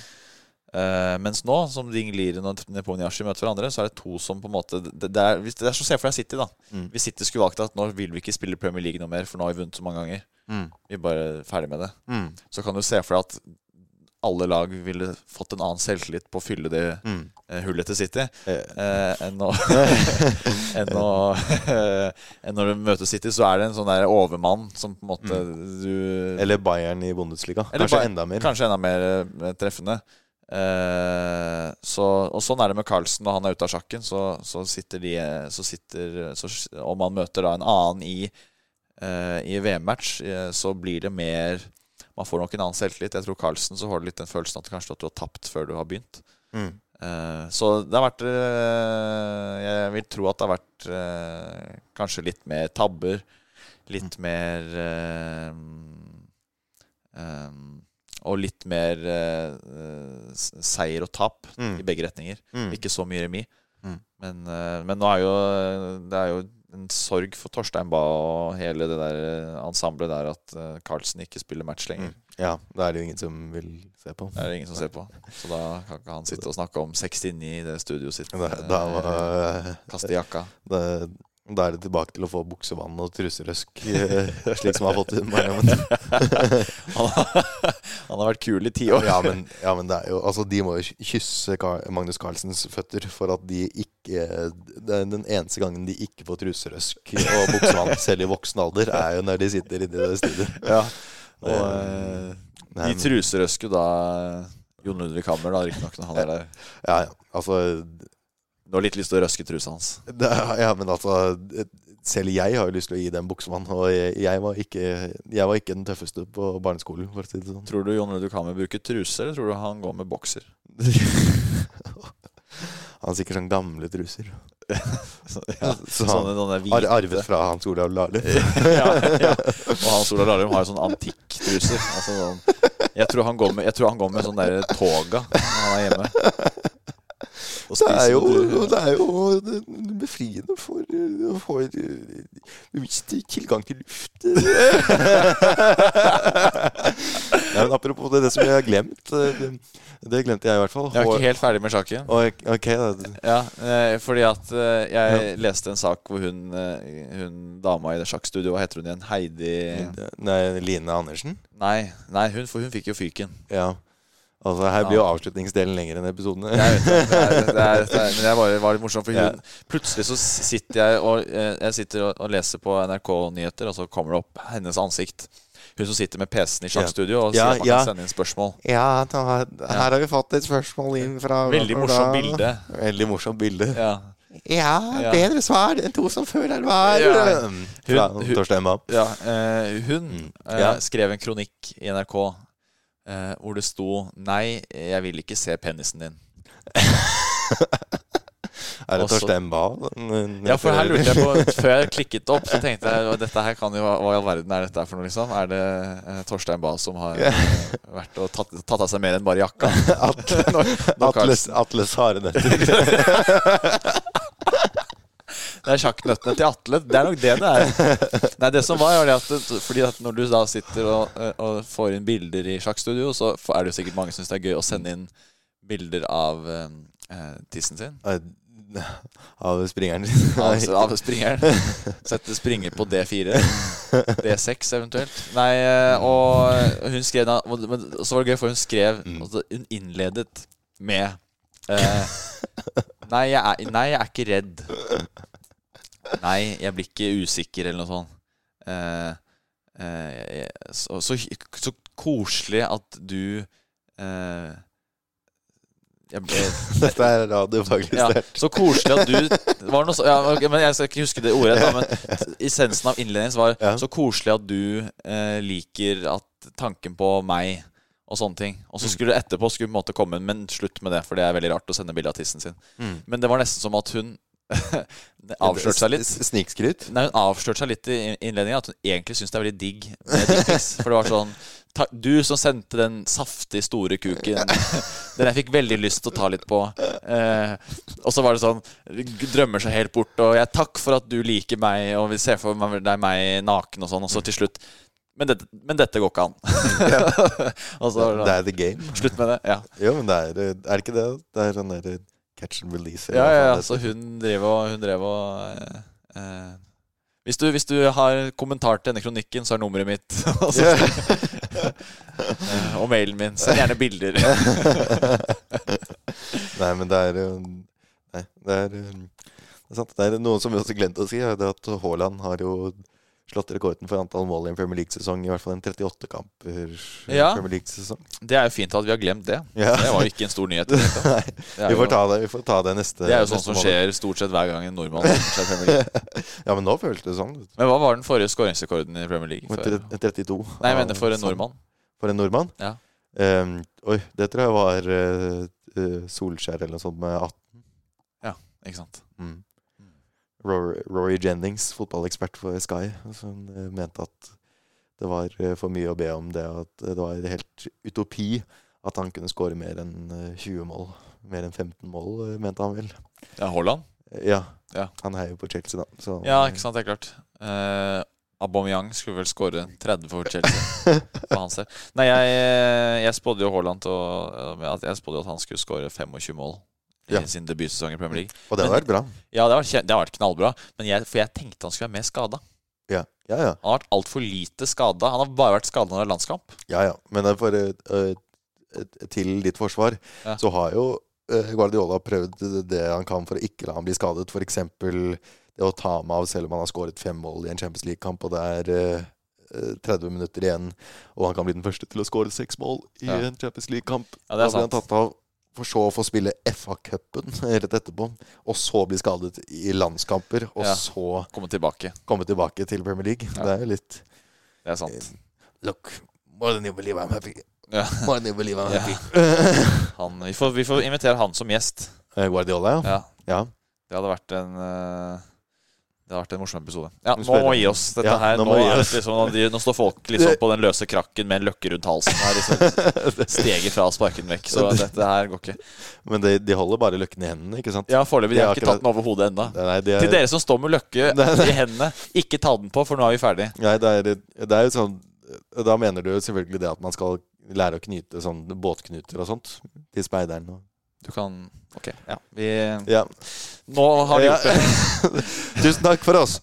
[SPEAKER 4] Uh, mens nå, som Ding Liren og Neponyashi møter hverandre, så er det to som på en måte Det, det, er, det er så se for deg City, da.
[SPEAKER 3] Mm.
[SPEAKER 4] Hvis City skulle valgt at nå vil vi ikke spille Premier League noe mer, for nå har vi vunnet så mange ganger.
[SPEAKER 3] Mm.
[SPEAKER 4] Vi er bare ferdig med det.
[SPEAKER 3] Mm.
[SPEAKER 4] Så kan du se for deg at alle lag ville fått en annen selvtillit på å fylle det
[SPEAKER 3] Mm.
[SPEAKER 4] eh, hullet til City
[SPEAKER 3] Eh,
[SPEAKER 4] eh, enn å enn, å, enn når du møter City, så er det en sånn der overmann som på en måte du
[SPEAKER 3] Eller Bayern i Bundesliga. Kanskje
[SPEAKER 4] Bayern-
[SPEAKER 3] enda mer.
[SPEAKER 4] Kanskje enda mer eh, treffende. Eh, så, og sånn er det med Carlsen når han er ute av sjakken. Så, så sitter de så sitter, så, Om han møter da en annen i, eh, i VM-match, så blir det mer Man får nok en annen selvtillit. Jeg tror Carlsen så har du litt den følelsen at kanskje at du har tapt før du har begynt.
[SPEAKER 3] Mm.
[SPEAKER 4] Eh, så det har vært eh, Jeg vil tro at det har vært eh, kanskje litt mer tabber. Litt mer eh, eh, Og litt mer seier og tap
[SPEAKER 3] Mm.
[SPEAKER 4] i begge retninger.
[SPEAKER 3] Mm.
[SPEAKER 4] Ikke så mye remis.
[SPEAKER 3] Mm.
[SPEAKER 4] Men, men nå er jo det er jo en sorg for Torstein Bae og hele det der eh, ensemblet der at eh, Carlsen ikke spiller match lenger.
[SPEAKER 3] Mm. Ja, da er det jo ingen som vil se på.
[SPEAKER 4] Det er det ingen som ser på. Så da kan ikke han sitte og snakke om 69 i det studioet sitt.
[SPEAKER 3] Da, da, var,
[SPEAKER 4] Kaste jakka.
[SPEAKER 3] da, da er det tilbake til å få buksevann og truserøsk, eh, slik som har fått i Mariammen.
[SPEAKER 4] Han, han har vært kul i ti år.
[SPEAKER 3] Ja, men, ja, men det jo Altså, de må jo kysse Magnus Carlsens føtter for at de ikke Det er den eneste gangen de ikke får truserøsk og buksevann, selv i voksen alder, er jo når de sitter inne i det studioet.
[SPEAKER 4] Ja. Og eh,
[SPEAKER 3] Nei,
[SPEAKER 4] de
[SPEAKER 3] men-
[SPEAKER 4] truser Røske da Jon Ludvig Hammer, da, riktignok, når han er der.
[SPEAKER 3] Ja, ja. Altså
[SPEAKER 4] Du har litt lyst til å røske trusa hans.
[SPEAKER 3] det, Ja, men altså selv jeg har jo lyst til å gi dem buksemann. Og jeg, var ikke, jeg var ikke den tøffeste på barneskolen, for å si det sånn.
[SPEAKER 4] Tror du John Ludvig Hammer bruker truse, eller tror du han går med bokser?
[SPEAKER 3] Han har sikkert sånn gamle truser.
[SPEAKER 4] Så, ja,
[SPEAKER 3] Så han
[SPEAKER 4] sånne
[SPEAKER 3] ar arvet fra Hans Olav Lahlum.
[SPEAKER 4] ja, ja. Og Hans Olav Lahlum har jo sånn antikktruser. Altså, sånn, jeg, tror han går med, jeg tror han går med sånn der toga når han er hjemme. Og
[SPEAKER 3] Det er jo, det er jo befriende for, for bevisst tilgang til luft. ja, men apropos det, det som jeg har glemt. Det, det glemte jeg i hvert fall.
[SPEAKER 4] Jeg er ikke helt ferdig med sjakken.
[SPEAKER 3] Og- Ok, da.
[SPEAKER 4] Ja, eh, fordi at jeg jeg leste en sak hvor hun, eh, hun dama i det sjakkstudioet, hva heter hun igjen? Heidi
[SPEAKER 3] Nei, Line Andersen?
[SPEAKER 4] Nei, nei hun, for hun fikk jo fyken.
[SPEAKER 3] Ja. Altså, her blir jo avslutningsdelen lenger enn episodene.
[SPEAKER 4] Jeg det, det, er, det, er, det er, men jeg bare var litt morsomt. For hun, plutselig så sitter jeg og, eh, jeg sitter og, leser på NRK-nyheter, og så kommer det opp hennes ansikt. Hun som sitter med PC-en i sjakkstudio og
[SPEAKER 3] Ja,
[SPEAKER 4] sier at man
[SPEAKER 3] ja.
[SPEAKER 4] kan sende inn spørsmål.
[SPEAKER 3] Ja, da, her har vi fått et spørsmål inn fra
[SPEAKER 4] Veldig morsomt bilde.
[SPEAKER 3] Veldig morsomt bilde.
[SPEAKER 4] Ja.
[SPEAKER 3] Ja, bedre svar enn to som før her var.
[SPEAKER 4] Ja. Hun- hun- Ja, eh, hun
[SPEAKER 3] Mm.
[SPEAKER 4] eh, skrev en kronikk i NRK eh, hvor det sto 'Nei, jeg vil ikke se penisen din'.
[SPEAKER 3] Er det Torstein Babb?
[SPEAKER 4] Ja, for her lurte jeg på Før jeg klikket opp, så tenkte jeg dette her kan jo Hva i all verden er dette for noe, liksom? Er det eh, Torstein Bae som har eh, vært og tatt, tatt av seg mer enn bare jakka? Atle,
[SPEAKER 3] Atles, Atles Harenetter.
[SPEAKER 4] Det er sjakknøttene til Atle. Det er nok det det er. Nei, det som var, var det at Fordi at når du da sitter og, og får inn bilder i sjakkstudio, så er det jo sikkert mange som syns det er gøy å sende inn bilder av eh, eh, tissen sin.
[SPEAKER 3] Av springeren.
[SPEAKER 4] Av, av springeren. Sette springer på D4. D6 eventuelt. Nei, eh, og hun skrev da Men så var det gøy, for hun skrev altså, Hun innledet med eh, nei, jeg er, nei, jeg er ikke redd. Nei, jeg blir ikke usikker, eller noe sånt. Eh, eh, så, så, så koselig at du eh, ble,
[SPEAKER 3] Dette er radiofaglig
[SPEAKER 4] ja,
[SPEAKER 3] sterkt.
[SPEAKER 4] så koselig at du var noe så, ja, men Jeg skal ikke huske det ordet, da, men essensen av innledningen var
[SPEAKER 3] Ja.
[SPEAKER 4] så koselig at du eh, liker at tanken på meg og sånne ting. Og
[SPEAKER 3] Mm.
[SPEAKER 4] så skulle det etterpå skulle på en måte komme Men slutt med det, for det er veldig rart å sende bilde av tissen sin.
[SPEAKER 3] Mm.
[SPEAKER 4] Men det var nesten som at hun avslørte seg litt.
[SPEAKER 3] Snikskryt?
[SPEAKER 4] Nei, Hun avslørte seg litt i innledningen at hun egentlig syns det er veldig digg med dickpics. For det var sånn Du som sendte den saftig store kuken, den jeg fikk veldig lyst til å ta litt på. Eh, og så var det sånn Drømmer seg helt bort, og jeg takk for at du liker meg, og vi ser for er meg naken og sånn, og så til slutt Men dette, men dette går ikke an. og så det
[SPEAKER 3] Det er the game.
[SPEAKER 4] Slutt med det. Ja.
[SPEAKER 3] Jo, men det er, er det ikke det? Det er sånn der catch and release.
[SPEAKER 4] Ja, ja, ja, så hun drev og, hun drev og eh, eh, hvis, du, hvis du har kommentar til denne kronikken, så er nummeret mitt. og, Eh, og mailen min. Send gjerne bilder.
[SPEAKER 3] Nei, men det er jo Nei, det er, det er sant. Det er noe som vi også glemte å si, er det at Haaland har jo slått rekorden for antall mål i en Premier League-sesong. I hvert fall en 38 kamper i
[SPEAKER 4] Ja.
[SPEAKER 3] Premier League-sesong.
[SPEAKER 4] Det er jo fint at vi har glemt det.
[SPEAKER 3] Ja.
[SPEAKER 4] Det var jo ikke en stor nyhet.
[SPEAKER 3] Nei, vi får ta det, vi får ta det neste
[SPEAKER 4] Det er jo sånn som skjer stort sett hver gang en nordmann skjer Premier League.
[SPEAKER 3] Ja, men nå føltes det sånn.
[SPEAKER 4] Men hva var den forrige skåringsrekorden i Premier League? For,
[SPEAKER 3] 32.
[SPEAKER 4] nei, jeg mener for en
[SPEAKER 3] Sånn.
[SPEAKER 4] nordmann.
[SPEAKER 3] For en nordmann?
[SPEAKER 4] Ja.
[SPEAKER 3] Um, oi, det tror jeg var eh, Solskjær eller noe sånt med 18.
[SPEAKER 4] Ja, Ikke sant?
[SPEAKER 3] Mm. Rory, Rory Jennings, fotballekspert for Sky, som eh, mente at det var eh, for mye å be om det. At det var helt utopi at han kunne skåre mer enn eh, 20 mål. Mer enn 15 mål, eh, mente han vel.
[SPEAKER 4] Ja, Haaland?
[SPEAKER 3] Eh, Ja.
[SPEAKER 4] Ja.
[SPEAKER 3] Han heier jo på Chelsea, da. Så,
[SPEAKER 4] Ja, ikke sant, det er klart. Eh, Aubameyang skulle vel skåre 30 for Chelsea. på hans del. Nei, jeg, jeg spådde jo Haaland til å Jeg spådde jo at han skulle skåre 25 mål
[SPEAKER 3] Ja.
[SPEAKER 4] sin debutsesong i Premier League.
[SPEAKER 3] Og det har vært bra.
[SPEAKER 4] Ja, det har vært, det har vært knallbra, men jeg, for jeg tenkte han skulle være mer skada.
[SPEAKER 3] Ja, ja. ja.
[SPEAKER 4] Han har vært altfor lite skada. Han har bare vært skada når det er landskamp.
[SPEAKER 3] ja, ja. Men eh, for, uh, eh, til ditt forsvar
[SPEAKER 4] Ja.
[SPEAKER 3] så har jo eh, Guardiola prøvd det han kan for å ikke la han bli skadet. F.eks. det å ta ham av selv om han har skåret fem mål i en Champions League-kamp, og det er eh, eh, 30 minutter igjen, og han kan bli den første til å skåre seks mål i en Champions League-kamp.
[SPEAKER 4] Ja, det er
[SPEAKER 3] blir han
[SPEAKER 4] sant.
[SPEAKER 3] For så å få spille FA-cupen rett etterpå, og så bli skadet i landskamper, og
[SPEAKER 4] Ja.
[SPEAKER 3] så
[SPEAKER 4] Komme tilbake.
[SPEAKER 3] komme tilbake til Premier League. Det er jo litt
[SPEAKER 4] Det er sant.
[SPEAKER 3] Look, more than you believe I'm happy.
[SPEAKER 4] Ja.
[SPEAKER 3] More than you believe I'm
[SPEAKER 4] Ja.
[SPEAKER 3] happy.
[SPEAKER 4] Han, vi, får, vi får invitere han som gjest.
[SPEAKER 3] Eh, Guardiola, ja.
[SPEAKER 4] Ja,
[SPEAKER 3] ja.
[SPEAKER 4] Det hadde vært en eh, Det har vært en morsom episode. Ja, Nå må vi gi oss. Dette
[SPEAKER 3] Ja,
[SPEAKER 4] her,
[SPEAKER 3] nå
[SPEAKER 4] nå, liksom, nå, står folk liksom på den løse krakken med en løkke rundt halsen. Her, liksom, steget fra å sparke den vekk. Så dette her går ikke.
[SPEAKER 3] Men de, de holder bare løkken i hendene, ikke sant?
[SPEAKER 4] Ja, Foreløpig. De har ikke tatt den over hodet ennå.
[SPEAKER 3] Er,
[SPEAKER 4] Til dere som står med løkke i hendene, ikke ta den på, for nå er vi ferdig.
[SPEAKER 3] Nei, det er, det er jo sånn Da mener du selvfølgelig det at man skal lære å knyte sånn båtknuter og sånt til speideren. Og.
[SPEAKER 4] Du kan Ok. Ja. Vi
[SPEAKER 3] Ja.
[SPEAKER 4] Nå har vi gjort det.
[SPEAKER 3] Tusen takk for oss.